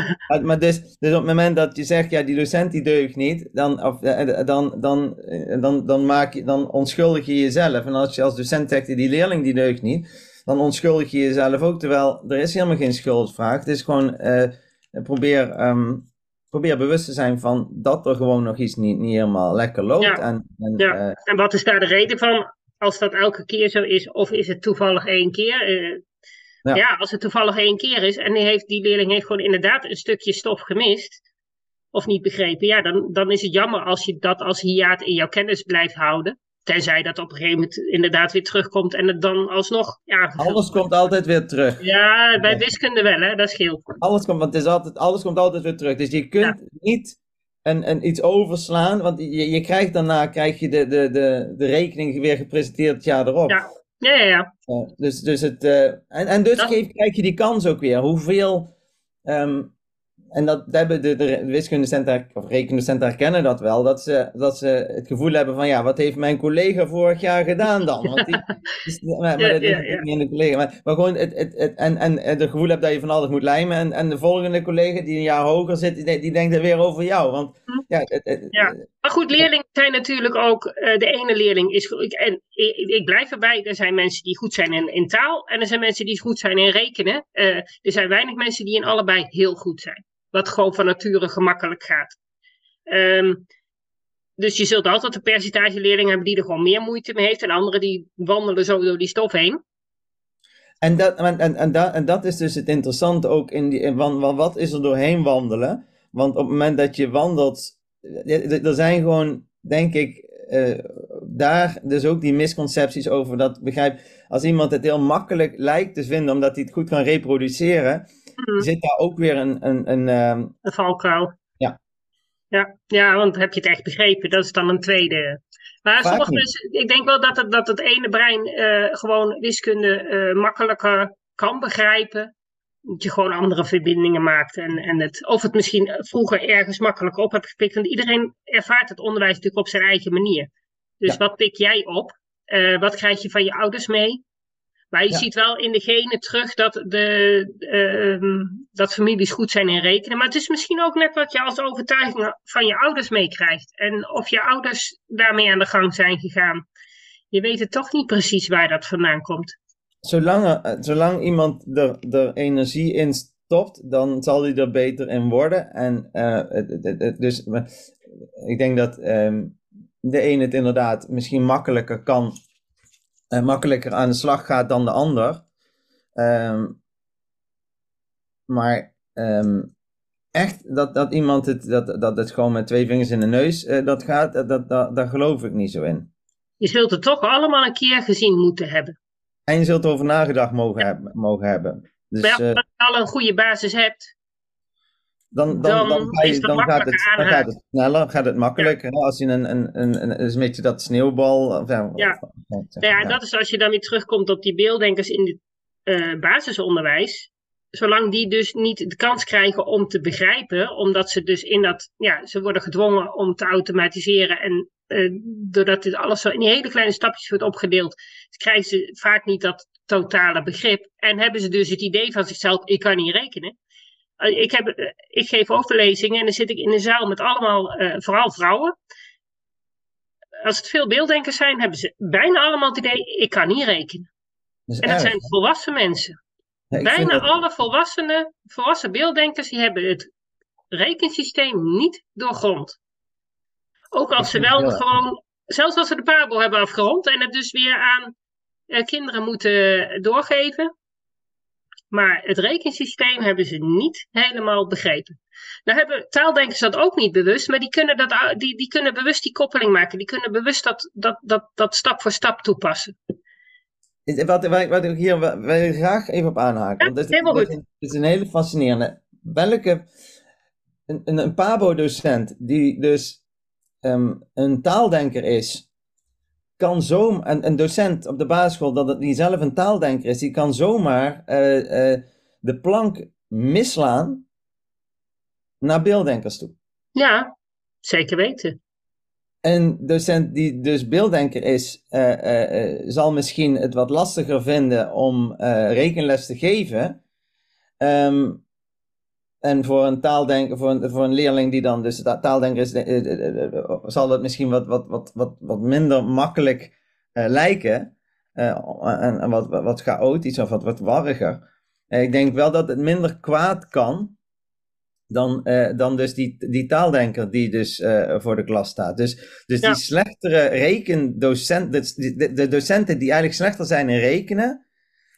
maar dus, dus op het moment dat je zegt, ja, die docent die deugt niet, dan, of, eh, eh, dan, dan, eh, dan, dan, maak je, dan onschuldig je jezelf. En als je als docent zegt, die leerling die deugt niet, dan onschuldig je jezelf ook. Terwijl er is helemaal geen schuldvraag. Het is gewoon, uh, probeer... Um, probeer bewust te zijn van dat er gewoon nog iets niet, niet helemaal lekker loopt. Ja. En, en, ja. Uh, en wat is daar de reden van? Als dat elke keer zo is, of is het toevallig één keer? Uh, ja. ja. als het toevallig één keer is en die, heeft, die leerling heeft gewoon inderdaad een stukje stof gemist, of niet begrepen, ja, dan, dan is het jammer als je dat als hiaat in jouw kennis blijft houden. Tenzij dat op een gegeven moment inderdaad weer terugkomt en het dan alsnog. Ja, alles komt altijd weer terug. Ja, bij wiskunde wel, hè? dat scheelt. Alles komt, want het is altijd, alles komt altijd weer terug. Dus je kunt niet een, een, iets overslaan, want je, je krijgt daarna krijg je de, de, de, de rekening weer gepresenteerd het jaar erop. Ja, ja, ja. ja. dus, dus het, uh, en, en dus geef, krijg je die kans ook weer. Hoeveel. Um, en dat hebben de, de wiskundecenten of rekendecenten herkennen dat wel, dat ze, dat ze het gevoel hebben van ja, wat heeft mijn collega vorig jaar gedaan dan? Want die, maar, maar dat is niet in de collega. Maar, maar gewoon het, het, het, en, en het gevoel hebt dat je van alles moet lijmen. En, en de volgende collega die een jaar hoger zit, die, die denkt er weer over jou. Want, hm. ja, het, ja. Maar goed, leerlingen zijn natuurlijk ook, uh, de ene leerling is, en ik, ik, blijf erbij, er zijn mensen die goed zijn in, in taal en er zijn mensen die goed zijn in rekenen. Uh, er zijn weinig mensen die in allebei heel goed zijn wat gewoon van nature gemakkelijk gaat. Um, dus je zult altijd een percentage leerlingen hebben die er gewoon meer moeite mee heeft en anderen die wandelen zo door die stof heen. En dat, en, en, dat, en dat is dus het interessante ook in die, van, wat is er doorheen wandelen? Want op het moment dat je wandelt, er zijn gewoon, denk ik, uh, daar dus ook die misconcepties over. Dat begrijp, als iemand het heel makkelijk lijkt te vinden omdat hij het goed kan reproduceren, mm. zit daar ook weer een... Een, een, um... een valkuil. Ja. ja. Ja, want heb je het echt begrepen? Dat is dan een tweede. Maar sommige mensen, ik denk wel dat het, dat het ene brein uh, gewoon wiskunde uh, makkelijker kan begrijpen. Dat je gewoon andere verbindingen maakt. En, en het, of het misschien vroeger ergens makkelijker op hebt gepikt. Want iedereen ervaart het onderwijs natuurlijk op zijn eigen manier. Dus ja. wat pik jij op? Uh, wat krijg je van je ouders mee? Maar je ziet wel in de genen terug dat, de, uh, dat families goed zijn in rekenen. Maar het is misschien ook net wat je als overtuiging van je ouders meekrijgt. En of je ouders daarmee aan de gang zijn gegaan. Je weet het toch niet precies waar dat vandaan komt. Zolang, er, zolang iemand er, er energie in stopt, dan zal hij er beter in worden. En uh, dus ik denk dat um, de een het inderdaad misschien makkelijker kan uh, makkelijker aan de slag gaat dan de ander. Um, maar um, echt dat, dat iemand het, dat, dat het gewoon met twee vingers in de neus dat gaat, dat, dat, daar geloof ik niet zo in. Je zult het toch allemaal een keer gezien moeten hebben. En je zult erover nagedacht mogen, hebben, mogen hebben. Dus, maar als je al een goede basis hebt, dan, dan, dan, je, dan, gaat het, dan gaat het sneller, gaat het makkelijker. Ja. Als je een, een, een, een, een beetje dat sneeuwbal. Ja, ja. ja, en dat is als je dan weer terugkomt op die beelddenkers in het uh, basisonderwijs. zolang die dus niet de kans krijgen om te begrijpen, omdat ze dus in dat, ja, ze worden gedwongen om te automatiseren en uh, doordat dit alles zo in hele kleine stapjes wordt opgedeeld, krijgen ze vaak niet dat totale begrip en hebben ze dus het idee van zichzelf, ik kan niet rekenen. Uh, ik, heb, uh, ik geef overlezingen en dan zit ik in een zaal met allemaal, vooral vrouwen. Als het veel beelddenkers zijn, hebben ze bijna allemaal het idee, ik kan niet rekenen. Dat en dat zijn volwassen mensen. Bijna alle volwassenen, volwassen beelddenkers, die hebben het rekensysteem niet doorgrond. Ook als ze wel gewoon, zelfs als ze de parabel hebben afgerond en het dus weer aan eh, kinderen moeten doorgeven. Maar het rekensysteem hebben ze niet helemaal begrepen. Nou hebben taaldenkers dat ook niet bewust, maar die kunnen, dat, die, die kunnen bewust die koppeling maken. Die kunnen bewust dat, dat, dat, dat stap voor stap toepassen. Wat, wat, wat ik hier wil graag even op aanhaken. want dit, dit, is een hele fascinerende. Welke. Een, een, een Pabo-docent die dus um, een taaldenker is, kan zo. Een, een docent op de basisschool dat het, die zelf een taaldenker is, die kan zomaar uh, uh, de plank mislaan naar beelddenkers toe. Ja, zeker weten. Een docent die dus beelddenker is, uh, zal misschien het wat lastiger vinden om rekenles te geven. Um, en voor een taaldenker, voor een, voor een leerling die dan dus taaldenker is, zal het misschien wat, wat, wat, wat, wat minder makkelijk lijken. en, en wat, wat chaotisch of wat, wat warriger. ik denk wel dat het minder kwaad kan dan, dan dus die, die taaldenker die dus voor de klas staat. Dus, dus ja. die slechtere rekendocenten, de, de, docenten die eigenlijk slechter zijn in rekenen,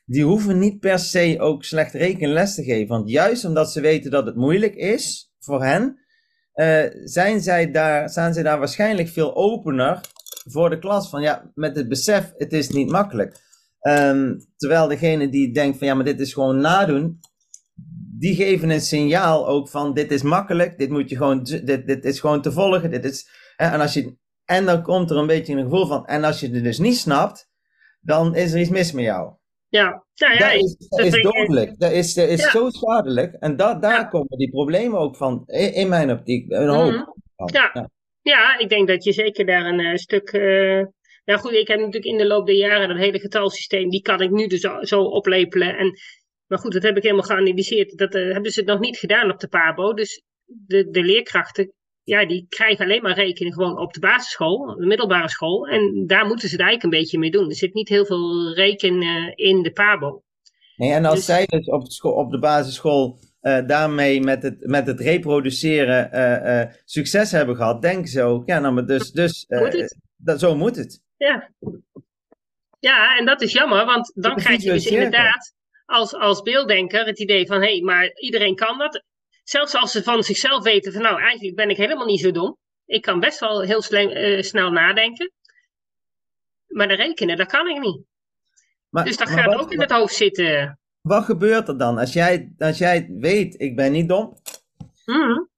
die hoeven niet per se ook slecht rekenles te geven. Want juist omdat ze weten dat het moeilijk is voor hen, uh, zijn, zij daar, zijn zij daar waarschijnlijk veel opener voor de klas. Van ja, met het besef, het is niet makkelijk. Um, terwijl degene die denkt van ja, maar dit is gewoon nadoen, die geven een signaal ook van dit is makkelijk, dit moet je gewoon, dit, dit is gewoon te volgen, dit is, hè, en als je, en dan komt er een beetje een gevoel van, en als je het dus niet snapt, dan is er iets mis met jou. Ja, ja, ja. Dat is, dat is dodelijk, dat is, dat is ja. zo schadelijk, en dat, daar ja. komen die problemen ook van, in, mijn optiek, een hoop. Mm -hmm. ja. ja. Ja. ik denk dat je zeker daar een uh, stuk, uh, nou goed, ik heb natuurlijk in de loop der jaren dat hele getalsysteem, die kan ik nu dus zo, zo oplepelen, en maar goed, dat heb ik helemaal geanalyseerd. Dat uh, hebben ze nog niet gedaan op de PABO. Dus de, de leerkrachten, ja, die krijgen alleen maar rekenen gewoon op de basisschool, de middelbare school. En daar moeten ze het eigenlijk een beetje mee doen. Er zit niet heel veel rekenen in de PABO. Nee, en als dus, zij dus op, school, op de basisschool uh, daarmee met het, met het reproduceren uh, succes hebben gehad, denken ze ook, ja, nou, maar dus, dus moet dat, zo moet het. Ja. ja, en dat is jammer, want dan krijg je dus inderdaad als, als beelddenker het idee van hé, hey, maar iedereen kan dat. Zelfs als ze van zichzelf weten van nou, eigenlijk ben ik helemaal niet zo dom. Ik kan best wel heel uh, snel nadenken. Maar de rekenen, dat kan ik niet. Maar, dus dat gaat wat, ook in het hoofd zitten. Wat gebeurt er dan als jij, als jij weet, ik ben niet dom? Mm.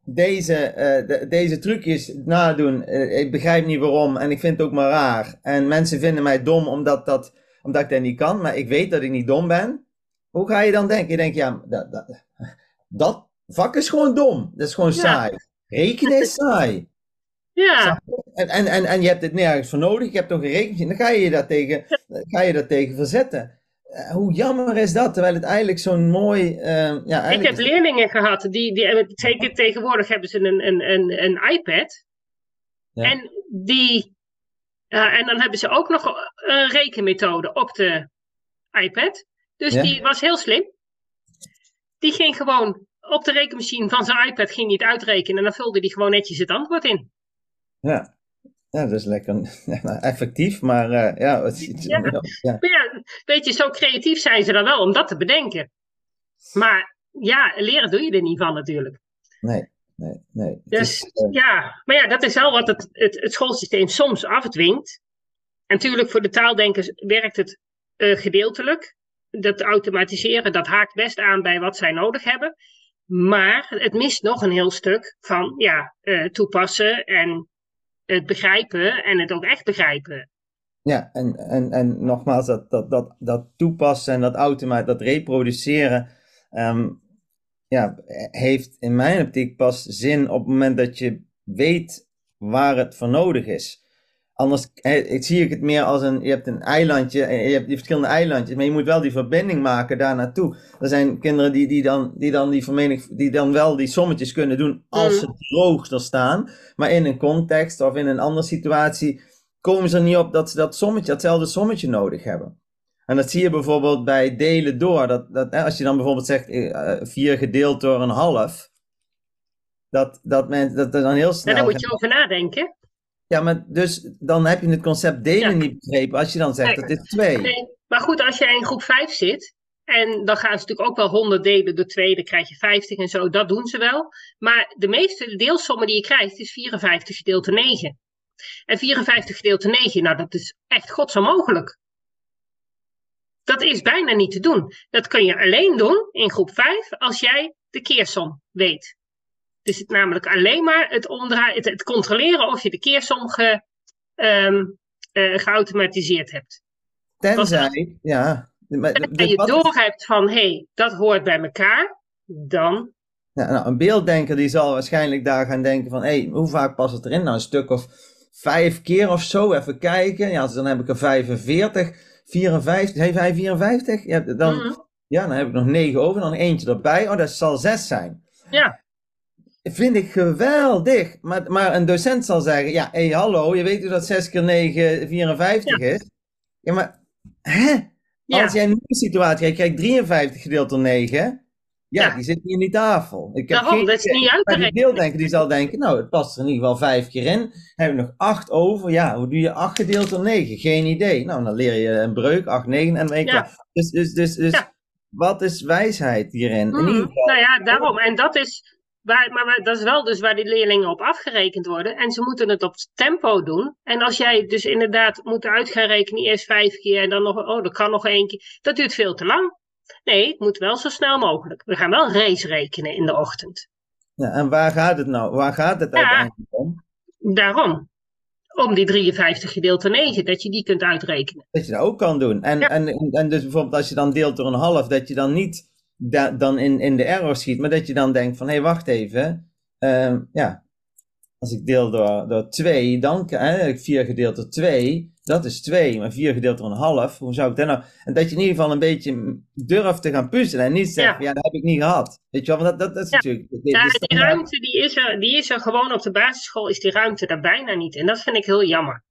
Deze, uh, de, deze trucjes nadoen, uh, ik begrijp niet waarom en ik vind het ook maar raar. En mensen vinden mij dom omdat dat omdat ik dat niet kan, maar ik weet dat ik niet dom ben. Hoe ga je dan denken? Je denkt, ja, dat, dat, dat vak is gewoon dom. Dat is gewoon ja. saai. Rekenen is saai. Ja. En, en, en, en je hebt het nergens voor nodig. Je hebt toch een rekening. Dan ga je dat tegen, ga je dat tegen verzetten. Uh, hoe jammer is dat? Terwijl het eigenlijk zo'n mooi. Uh, ja, ik heb leerlingen gehad, die, die zeker tegenwoordig hebben ze een, een, een, een iPad. Ja. En die uh, en dan hebben ze ook nog een rekenmethode op de iPad. Dus ja. die was heel slim. Die ging gewoon op de rekenmachine van zijn iPad ging niet uitrekenen. En dan vulde hij gewoon netjes het antwoord in. Ja, ja dat is lekker effectief, maar uh, ja, ja. ja. ja. Weet je, zo creatief zijn ze dan wel om dat te bedenken. Maar ja, leren doe je er niet van natuurlijk. Nee nee, nee. Dus is, uh... ja, maar ja, dat is wel wat het, het, het schoolsysteem soms afdwingt. En natuurlijk voor de taaldenkers werkt het uh, gedeeltelijk. Dat automatiseren, dat haakt best aan bij wat zij nodig hebben. Maar het mist nog een heel stuk van ja, uh, toepassen en het begrijpen en het ook echt begrijpen. Ja, en, en, en nogmaals, dat, dat, dat, dat toepassen en dat automaat, dat reproduceren, ehm, ja, heeft in mijn optiek pas zin op het moment dat je weet waar het voor nodig is. Anders ik zie ik het meer als een, je hebt een eilandje, en je hebt die verschillende eilandjes, maar je moet wel die verbinding maken daar naartoe. Er zijn kinderen die, die, dan, die, dan die, vermenig, die dan wel die sommetjes kunnen doen als mm. ze droog er staan, maar in een context of in een andere situatie komen ze er niet op dat ze dat sommetje, datzelfde sommetje nodig hebben. En dat zie je bijvoorbeeld bij delen door. Dat, dat, als je dan bijvoorbeeld zegt 4 uh, gedeeld door een half. Dat, dat, men, dat er dan heel snel... Ja, daar moet je over nadenken. Ja, maar dus dan heb je het concept delen niet begrepen als je dan zegt dat dit 2. Nee, maar goed, als je in groep 5 zit, en dan gaan ze natuurlijk ook wel 100 delen door 2, dan krijg je 50 en zo, dat doen ze wel. Maar de meeste deelsommen die je krijgt is 54 gedeeld door 9. En 54 gedeeld door 9, nou dat is echt godsonmogelijk. Dat is bijna niet te doen. Dat kun je alleen doen in groep 5 als jij de keersom weet. Dus het namelijk alleen maar het, het, controleren of je de keersom ge, um, uh, geautomatiseerd hebt. Tenzij, ja. Maar, en je door hebt van, hé, hey, dat hoort bij elkaar, dan... Ja, nou, een beelddenker die zal waarschijnlijk daar gaan denken van, hé, hey, hoe vaak past het erin? Nou, een stuk of vijf keer of zo, even kijken. Ja, dan heb ik er 45, 54, heeft hij 54? Ja, dan, mhm. ja, dan heb ik nog 9 over, dan eentje erbij. Oh, dat zal 6 zijn. Ja. Vind ik geweldig. Maar, maar een docent zal zeggen: Ja, hé, hey, hallo, je weet dat 6 keer 9 54 is? Ja, maar hè? Als jij nu een situatie hebt, je krijgt 53 gedeeld door 9. Ja, die zit hier in die tafel. Ik heb Daarom, geen, dat is niet uit te die deeldenker die zal denken, nou, het past er in ieder geval vijf keer in. Heb ik nog acht over. Ja, hoe doe je acht gedeeld door negen? Geen idee. Nou, dan leer je een breuk, acht, negen en dan ja. Dus, dus, dus, dus wat is wijsheid hierin? in mm, ieder geval, nou ja, daarom. En dat is Waar, maar dat is wel dus waar die leerlingen op afgerekend worden. En ze moeten het op tempo doen. En als jij dus inderdaad moet uit gaan rekenen, eerst vijf keer en dan nog, oh, dat kan nog één keer. Dat duurt veel te lang. Nee, het moet wel zo snel mogelijk. We gaan wel race rekenen in de ochtend. Ja, en waar gaat het nou? Waar gaat het uiteindelijk om? Daarom. Om die 53 gedeeld door 9, dat je die kunt uitrekenen. Dat je dat ook kan doen. En, en, en dus bijvoorbeeld als je dan deelt door een half, dat je dan niet dan in, in de error schiet, maar dat je dan denkt van, hé, hey, wacht even. Uh, ja, als ik deel door, door 2, dan heb ik 4 gedeeld door 2, dat is 2, maar 4 gedeeld door een half, hoe zou ik dat nou... En dat je in ieder geval een beetje durft te gaan puzzelen en niet zeggen, ja, ja dat heb ik niet gehad. Weet je wel, want dat, dat, is ja. natuurlijk... ja, die ruimte die is, er, die is er gewoon op de basisschool, is die ruimte er bijna niet. En dat vind ik heel jammer.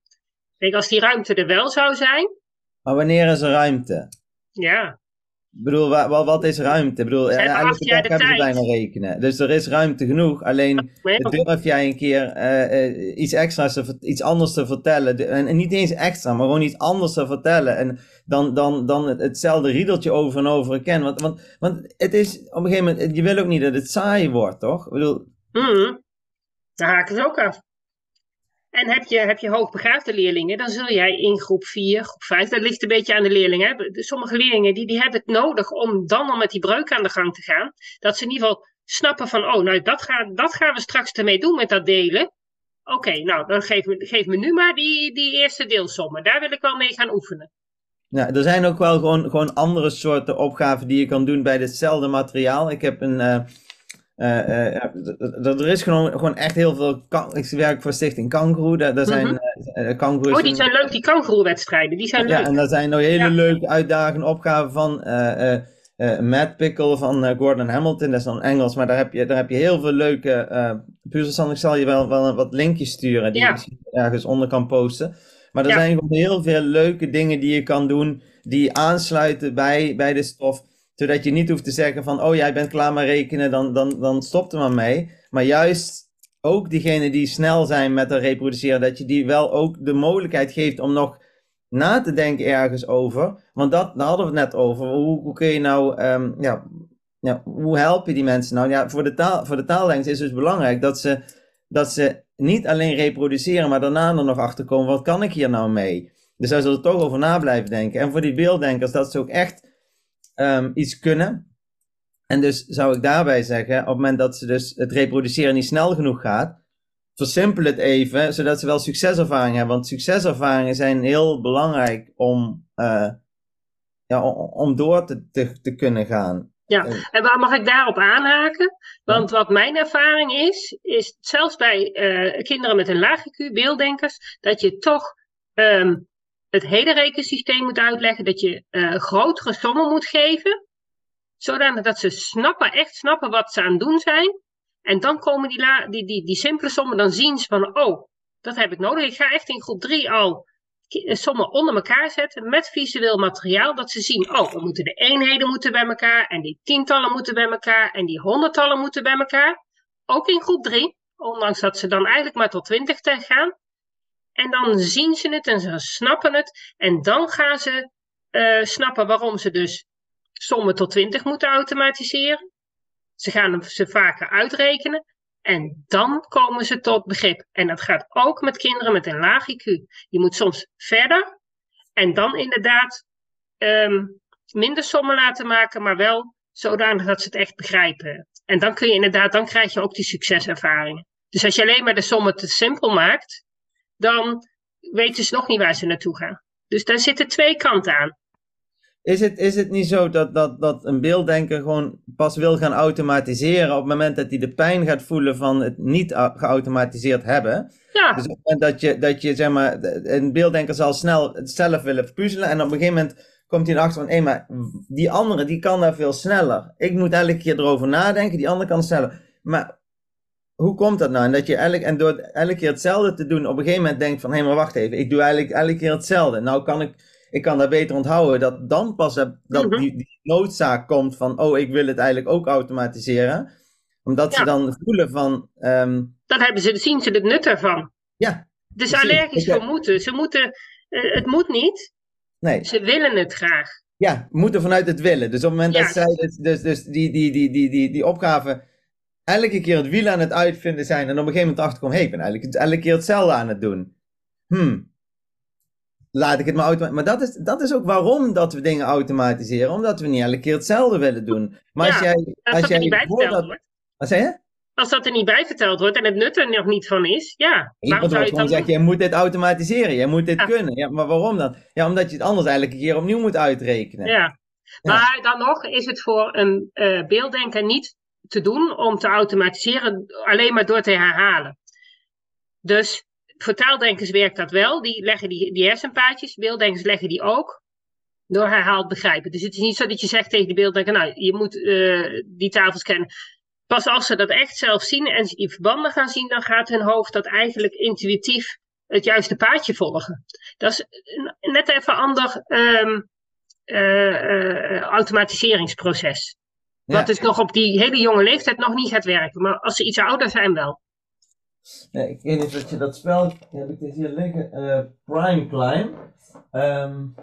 Kijk, als die ruimte er wel zou zijn... Maar wanneer is er ruimte? Ja, ik bedoel, wat, wat is ruimte? Ik bedoel, dag hebben ze bijna rekenen. Dus er is ruimte genoeg. Alleen durf jij een keer uh, uh, iets extra's, iets anders te vertellen. En, niet eens extra, maar gewoon iets anders te vertellen. En dan, dan, dan hetzelfde riedeltje over en over kennen. Want, want, want het is op een gegeven moment, je wil ook niet dat het saai wordt, toch? Ik bedoel... Mm, daar haak ik het ook af. En heb je, heb je hoogbegaafde leerlingen, dan zul jij in groep 4, groep 5, dat ligt een beetje aan de leerlingen. Sommige leerlingen die, die hebben het nodig om dan al met die breuk aan de gang te gaan. Dat ze in ieder geval snappen van, oh, nou, dat, gaat, dat gaan we straks ermee doen met dat delen. Oké, nou, dan geef me, geef me nu maar die, die eerste deelsommen. Daar wil ik wel mee gaan oefenen. Ja, er zijn ook wel gewoon, gewoon andere soorten opgaven die je kan doen bij hetzelfde materiaal. Ik heb een... Uh uh, er is gewoon, gewoon echt heel veel. Ik werk voor Stichting Kangaroo. Daar, daar zijn, mm Oh, die zijn leuk, die kangaroo-wedstrijden. Die zijn leuk. Ja, en daar zijn nog hele leuke uitdagende opgaven van. Mad Pickle van Gordon Hamilton, dat is dan Engels, maar daar heb je, daar heb je heel veel leuke uh, puzzels Ik zal je wel, wel wat linkjes sturen die je misschien ergens onder kan posten. Maar er zijn gewoon heel veel leuke dingen die je kan doen die aansluiten bij, bij de stof zodat je niet hoeft te zeggen van, oh jij bent klaar met rekenen, dan, dan, dan stopt er maar mee. Maar juist ook diegenen die snel zijn met het reproduceren, dat je die wel ook de mogelijkheid geeft om nog na te denken ergens over. Want dat, daar hadden we het net over. Hoe, hoe kun je nou, um, ja, ja, hoe help je die mensen nou? Ja, voor de, taal, voor de taallengte is het dus belangrijk dat ze, dat ze niet alleen reproduceren, maar daarna er nog achter komen, wat kan ik hier nou mee? Dus daar zullen we toch over na blijven denken. En voor die beelddenkers, dat ze ook echt um, iets kunnen. En dus zou ik daarbij zeggen, op het moment dat ze dus het reproduceren niet snel genoeg gaat, versimpel het even, zodat ze wel succeservaring hebben. Want succeservaringen zijn heel belangrijk om, uh, ja, om door te, te, te, kunnen gaan. Ja, en waar mag ik daarop aanhaken? Want wat mijn ervaring is, is zelfs bij uh, kinderen met een laag IQ, beelddenkers, dat je toch um, het hele rekensysteem moet uitleggen, dat je uh, grotere sommen moet geven, zodanig dat ze snappen, echt snappen wat ze aan het doen zijn. En dan komen die, la die, die, die simpele sommen, dan zien ze van, oh, dat heb ik nodig. Ik ga echt in groep 3 al eh, sommen onder elkaar zetten met visueel materiaal. Dat ze zien, oh, we moeten de eenheden moeten bij elkaar en die tientallen moeten bij elkaar en die honderdtallen moeten bij elkaar. Ook in groep 3, ondanks dat ze dan eigenlijk maar tot 20 gaan. En dan zien ze het en ze snappen het. En dan gaan ze uh, snappen waarom ze dus sommen tot 20 moeten automatiseren. Ze gaan ze vaker uitrekenen. En dan komen ze tot begrip. En dat gaat ook met kinderen met een laag IQ. Je moet soms verder en dan inderdaad um, minder sommen laten maken, maar wel zodanig dat ze het echt begrijpen. En dan kun je inderdaad, dan krijg je ook die succeservaringen. Dus als je alleen maar de sommen te simpel maakt, dan weten ze nog niet waar ze naartoe gaan. Dus daar zitten twee kanten aan. Is het, is het niet zo dat, dat, dat een beelddenker gewoon pas wil gaan automatiseren op het moment dat hij de pijn gaat voelen van het niet geautomatiseerd hebben? Ja. Dus op het moment dat je, dat je zeg maar, een beelddenker zal snel het zelf willen puzzelen en op een gegeven moment komt hij erachter van, hé, maar die andere die kan daar veel sneller. Ik moet elke keer erover nadenken, die andere kan sneller. Maar hoe komt dat nou? En dat je elk, en door elke keer hetzelfde te doen, op een gegeven moment denkt van, hé, maar wacht even, ik doe eigenlijk elke keer hetzelfde. Nou kan ik ik kan dat beter onthouden. Dat dan pas dat mhm. die, die, noodzaak komt van, oh, ik wil het eigenlijk ook automatiseren. Omdat ze dan voelen van... Um... Dan hebben ze, zien ze het nut ervan. Ja. Dus allergisch voor moeten. Ze moeten, uh, het moet niet. Nee. Ze willen het graag. Ja, moeten vanuit het willen. Dus op het moment dat zij dus, dus, dus die, die, die, die, die, die opgave elke keer het wiel aan het uitvinden zijn en op een gegeven moment achterkomen, hé, hey, ik ben eigenlijk elke keer hetzelfde aan het doen. Hmm, laat ik het maar automatiseren. Maar dat is, dat is ook waarom dat we dingen automatiseren. Omdat we niet elke keer hetzelfde willen doen. Maar als jij... Als, als jij niet bijverteld wordt. Wat zei je? Als dat er niet bij verteld wordt en het nut er nog niet van is, ja. Iemand wordt gewoon zeggen, je moet dit automatiseren, je moet dit kunnen. Ja, maar waarom dan? Ja, omdat je het anders eigenlijk een keer opnieuw moet uitrekenen. Ja, maar dan nog is het voor een uh, beelddenker niet te doen om te automatiseren alleen maar door te herhalen. Dus voor taaldenkers werkt dat wel. Die leggen die, die hersenpaadjes. Beelddenkers leggen die ook. Door herhaald begrijpen. Dus het is niet zo dat je zegt tegen de beelddenker, nou, je moet uh, die tafels kennen. Pas als ze dat echt zelf zien en ze die verbanden gaan zien, dan gaat hun hoofd dat eigenlijk intuïtief het juiste paadje volgen. Dat is net even ander um, uh, uh, automatiseringsproces. Ja. Wat dus nog op die hele jonge leeftijd nog niet gaat werken. Maar als ze iets ouder zijn wel. Nee, ik weet niet dat je dat spel, heb ik dit hier liggen, uh, Prime Climb. Um,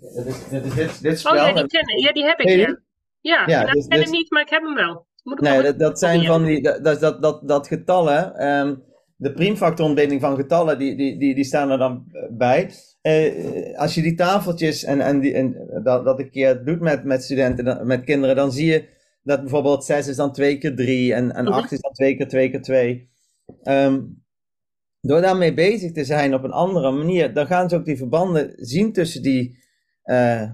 dit is, dit, is dit, dit spel. Oh ja, die, ken, ja, die heb ik, ja. Ja, ja nou, dus, ik ken hem niet, maar ik heb hem wel. Moet nee, dat, dat zijn van die, dat, dat, dat, dat getallen, um, de priemfactorontbinding van getallen, die, die, die, die staan er dan bij. Uh, als je die tafeltjes en, en, die, en dat, dat een keer doet met, met studenten, met kinderen, dan zie je dat bijvoorbeeld 6 is dan 2 keer 3 en, en 8 mhm. is dan 2 keer 2 keer 2. Um, door daarmee bezig te zijn op een andere manier, dan gaan ze ook die verbanden zien tussen die uh,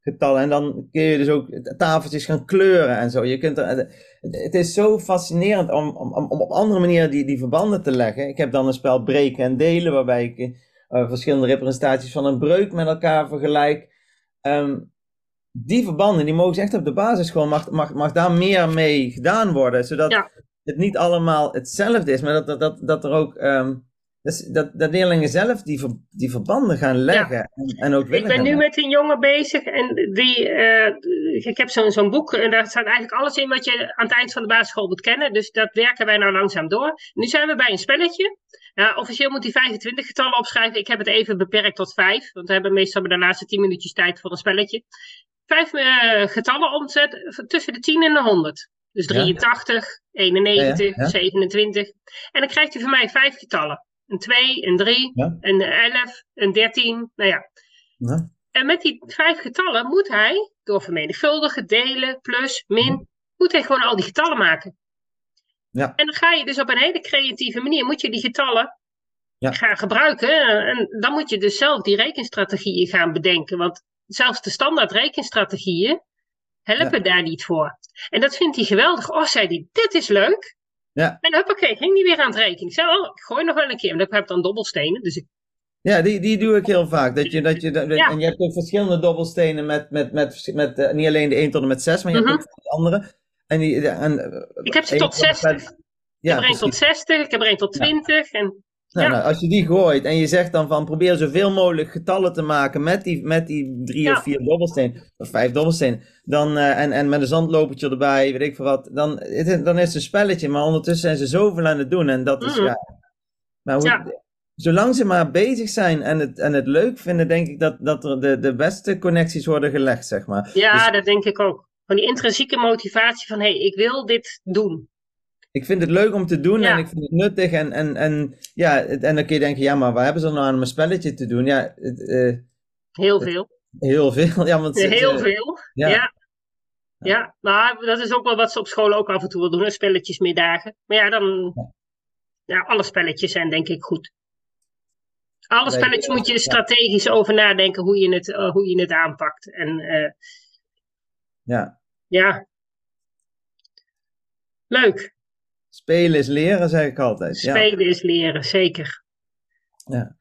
getallen. En dan kun je dus ook tafeltjes gaan kleuren en zo. Je kunt er, het is zo fascinerend om, om, om op andere manieren die, die verbanden te leggen. Ik heb dan een spel breken en delen, waarbij ik uh, verschillende representaties van een breuk met elkaar vergelijk. Um, die verbanden, die mogen echt op de basisschool, mag, mag, mag daar meer mee gedaan worden. Zodat het niet allemaal hetzelfde is, maar dat, dat, dat, dat er ook, um, dat, dat leerlingen zelf die, ver, die verbanden gaan leggen. En, en, ook Ik ben nu met een jongen bezig en die, uh, ik heb zo'n zo'n boek en daar staat eigenlijk alles in wat je aan het eind van de basisschool moet kennen. Dus dat werken wij nou langzaam door. Nu zijn we bij een spelletje. Uh, officieel moet hij 25 getallen opschrijven. Ik heb het even beperkt tot 5. Want we hebben meestal de laatste 10 minuutjes tijd voor een spelletje vijf uh, getallen omzet tussen de 10 en de 100. Dus 83, ja. 91, ja, 27. En dan krijgt hij van mij vijf getallen. Een 2, een 3, een 11, een 13. Nou ja. En met die vijf getallen moet hij, door vermenigvuldigen, delen, plus, min, moet hij gewoon al die getallen maken. Ja. En dan ga je dus op een hele creatieve manier, moet je die getallen gaan gebruiken. En dan moet je dus zelf die rekenstrategieën gaan bedenken. Want zelfs de standaard rekenstrategieën, helpen daar niet voor. En dat vindt hij geweldig. Oh, zei hij, dit is leuk. Ja. En huppakee, ging hij weer aan het rekenen. Ik zei, oh, ik gooi nog wel een keer. En ik heb dan dobbelstenen, dus ik Ja, die, die doe ik heel vaak. Dat je, dat je, dat- Ja. En je hebt ook verschillende dobbelstenen met, met, met, met eh, niet alleen de 1 tot en met 6, maar je Mhm. hebt ook de andere. En die, en, eh, Ik heb ze één tot tot en met- 60. Ik Ja, heb er tot precies. 60, ik heb er een tot 20. En Nou, ja. nou, als je die gooit en je zegt dan van probeer zoveel mogelijk getallen te maken met die, met die drie Ja. of vier dobbelstenen, of vijf dobbelstenen, dan, eh, en, en met een zandlopertje erbij, weet ik veel wat, dan, het dan is het een spelletje, maar ondertussen zijn ze zoveel aan het doen en dat is Mhm. ja. Maar hoe. Zolang ze maar bezig zijn en het, en het leuk vinden, denk ik dat, dat er de, de beste connecties worden gelegd, zeg maar. ja, Dus- dat denk ik ook. Van die intrinsieke motivatie van, hé, hey, ik wil dit doen. Ik vind het leuk om te doen Ja. en ik vind het nuttig en, en, en, ja, en dan kun je denken, ja, maar waar hebben ze nou aan om een spelletje te doen? Ja, het, eh, Heel veel. heel veel. Ja, want Heel veel. Ja. Ja. ja. maar dat is ook wel wat ze op school ook af en toe wel doen, hè, spelletjesmiddagen. Maar ja, dan... Ja, alle spelletjes zijn denk ik goed. Alle spelletjes moet je strategisch over nadenken hoe je het, eh, hoe je het aanpakt. En eh, Ja, ja, leuk. spelen is leren, zeg ik altijd. Ja. Spelen is leren, zeker. Ja.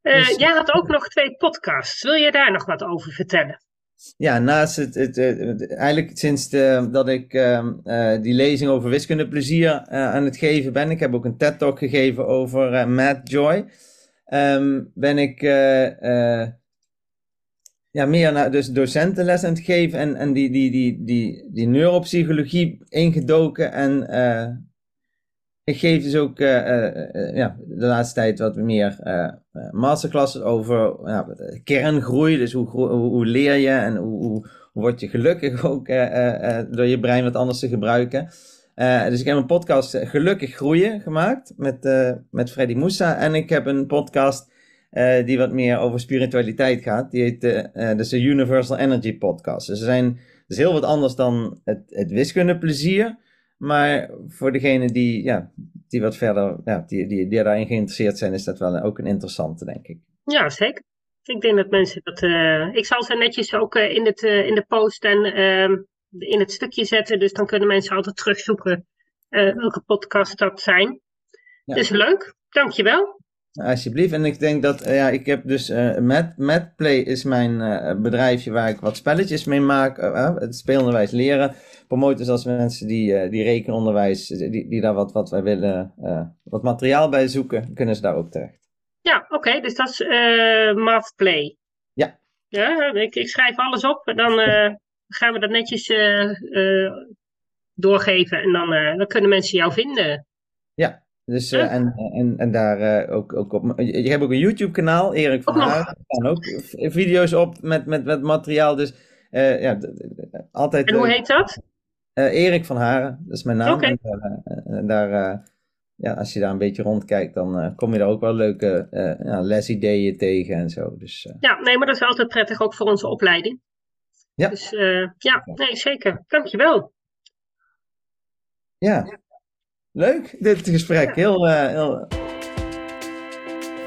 Eh, Dus- jij had ook nog twee podcasts. Wil je daar nog wat over vertellen? Ja, naast het, het, eigenlijk sinds de, dat ik ehm, eh, die lezing over wiskundeplezier eh, aan het geven ben, ik heb ook een TED-talk gegeven over Matt Joy, Ehm, ben ik ja, meer naar dus docentenles aan het geven en, en die, die, die, die, die neuropsychologie ingedoken en eh, ik geef dus ook eh, eh, ja, de laatste tijd wat meer masterclasses over kerngroei. Dus hoe, hoe, leer je en hoe, hoe, word je gelukkig ook door je brein wat anders te gebruiken. Dus ik heb een podcast Gelukkig Groeien gemaakt met, met Freddy Moussa. En ik heb een podcast eh, die wat meer over spiritualiteit gaat. Die heet eh, eh, dus de Universal Energy Podcast. Dus er zijn, is heel wat anders dan het, het wiskundeplezier. Maar voor degenen die, ja, die wat verder, ja, die, die, die daarin geïnteresseerd zijn, is dat wel ook een interessante, denk ik. Ja, zeker. Ik denk dat mensen dat. ik zal ze netjes ook in, het, in de post en ehm, in het stukje zetten. Dus dan kunnen mensen altijd terugzoeken welke podcasts dat zijn. Ja. Dus leuk. Dankjewel. Alsjeblieft. En ik denk dat, eh, ja, ik heb dus, eh Mad, Madplay is mijn eh, bedrijfje waar ik wat spelletjes mee maak. eh, eh, het speelonderwijs leren. Promoten dus als mensen die, eh, die rekenonderwijs, die, die daar wat, wat wij willen, eh, wat materiaal bij zoeken, kunnen ze daar ook terecht. Ja, oké. dus dat is eh Mathplay. Ja. Ja, ik, ik schrijf alles op. En dan eh, gaan we dat netjes eh, eh, doorgeven. En dan, eh, dan kunnen mensen jou vinden. Dus, eh, en, en, en daar eh, ook, ook op. Je, je hebt ook een YouTube-kanaal, Erik van nog. Haren. Er staan ook video's op met, met, met materiaal. Dus eh, ja, altijd. En hoe heet dat? Erik van Haren, dat is mijn naam. En daar, ja, als je daar een beetje rondkijkt, dan kom je daar ook wel leuke ja, lesideeën tegen en zo. Dus Ja, nee, maar dat is altijd prettig ook voor onze opleiding. Ja. Dus ja, nee, zeker. Dankjewel. ja, leuk dit gesprek. Heel, eh, heel,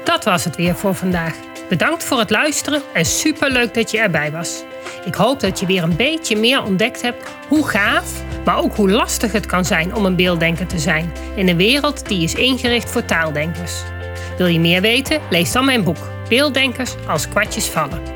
Dat was het weer voor vandaag. Bedankt voor het luisteren en superleuk dat je erbij was. Ik hoop dat je weer een beetje meer ontdekt hebt hoe gaaf, maar ook hoe lastig het kan zijn om een beelddenker te zijn in een wereld die is ingericht voor taaldenkers. Wil je meer weten? Lees dan mijn boek Beelddenkers als kwartjes vallen.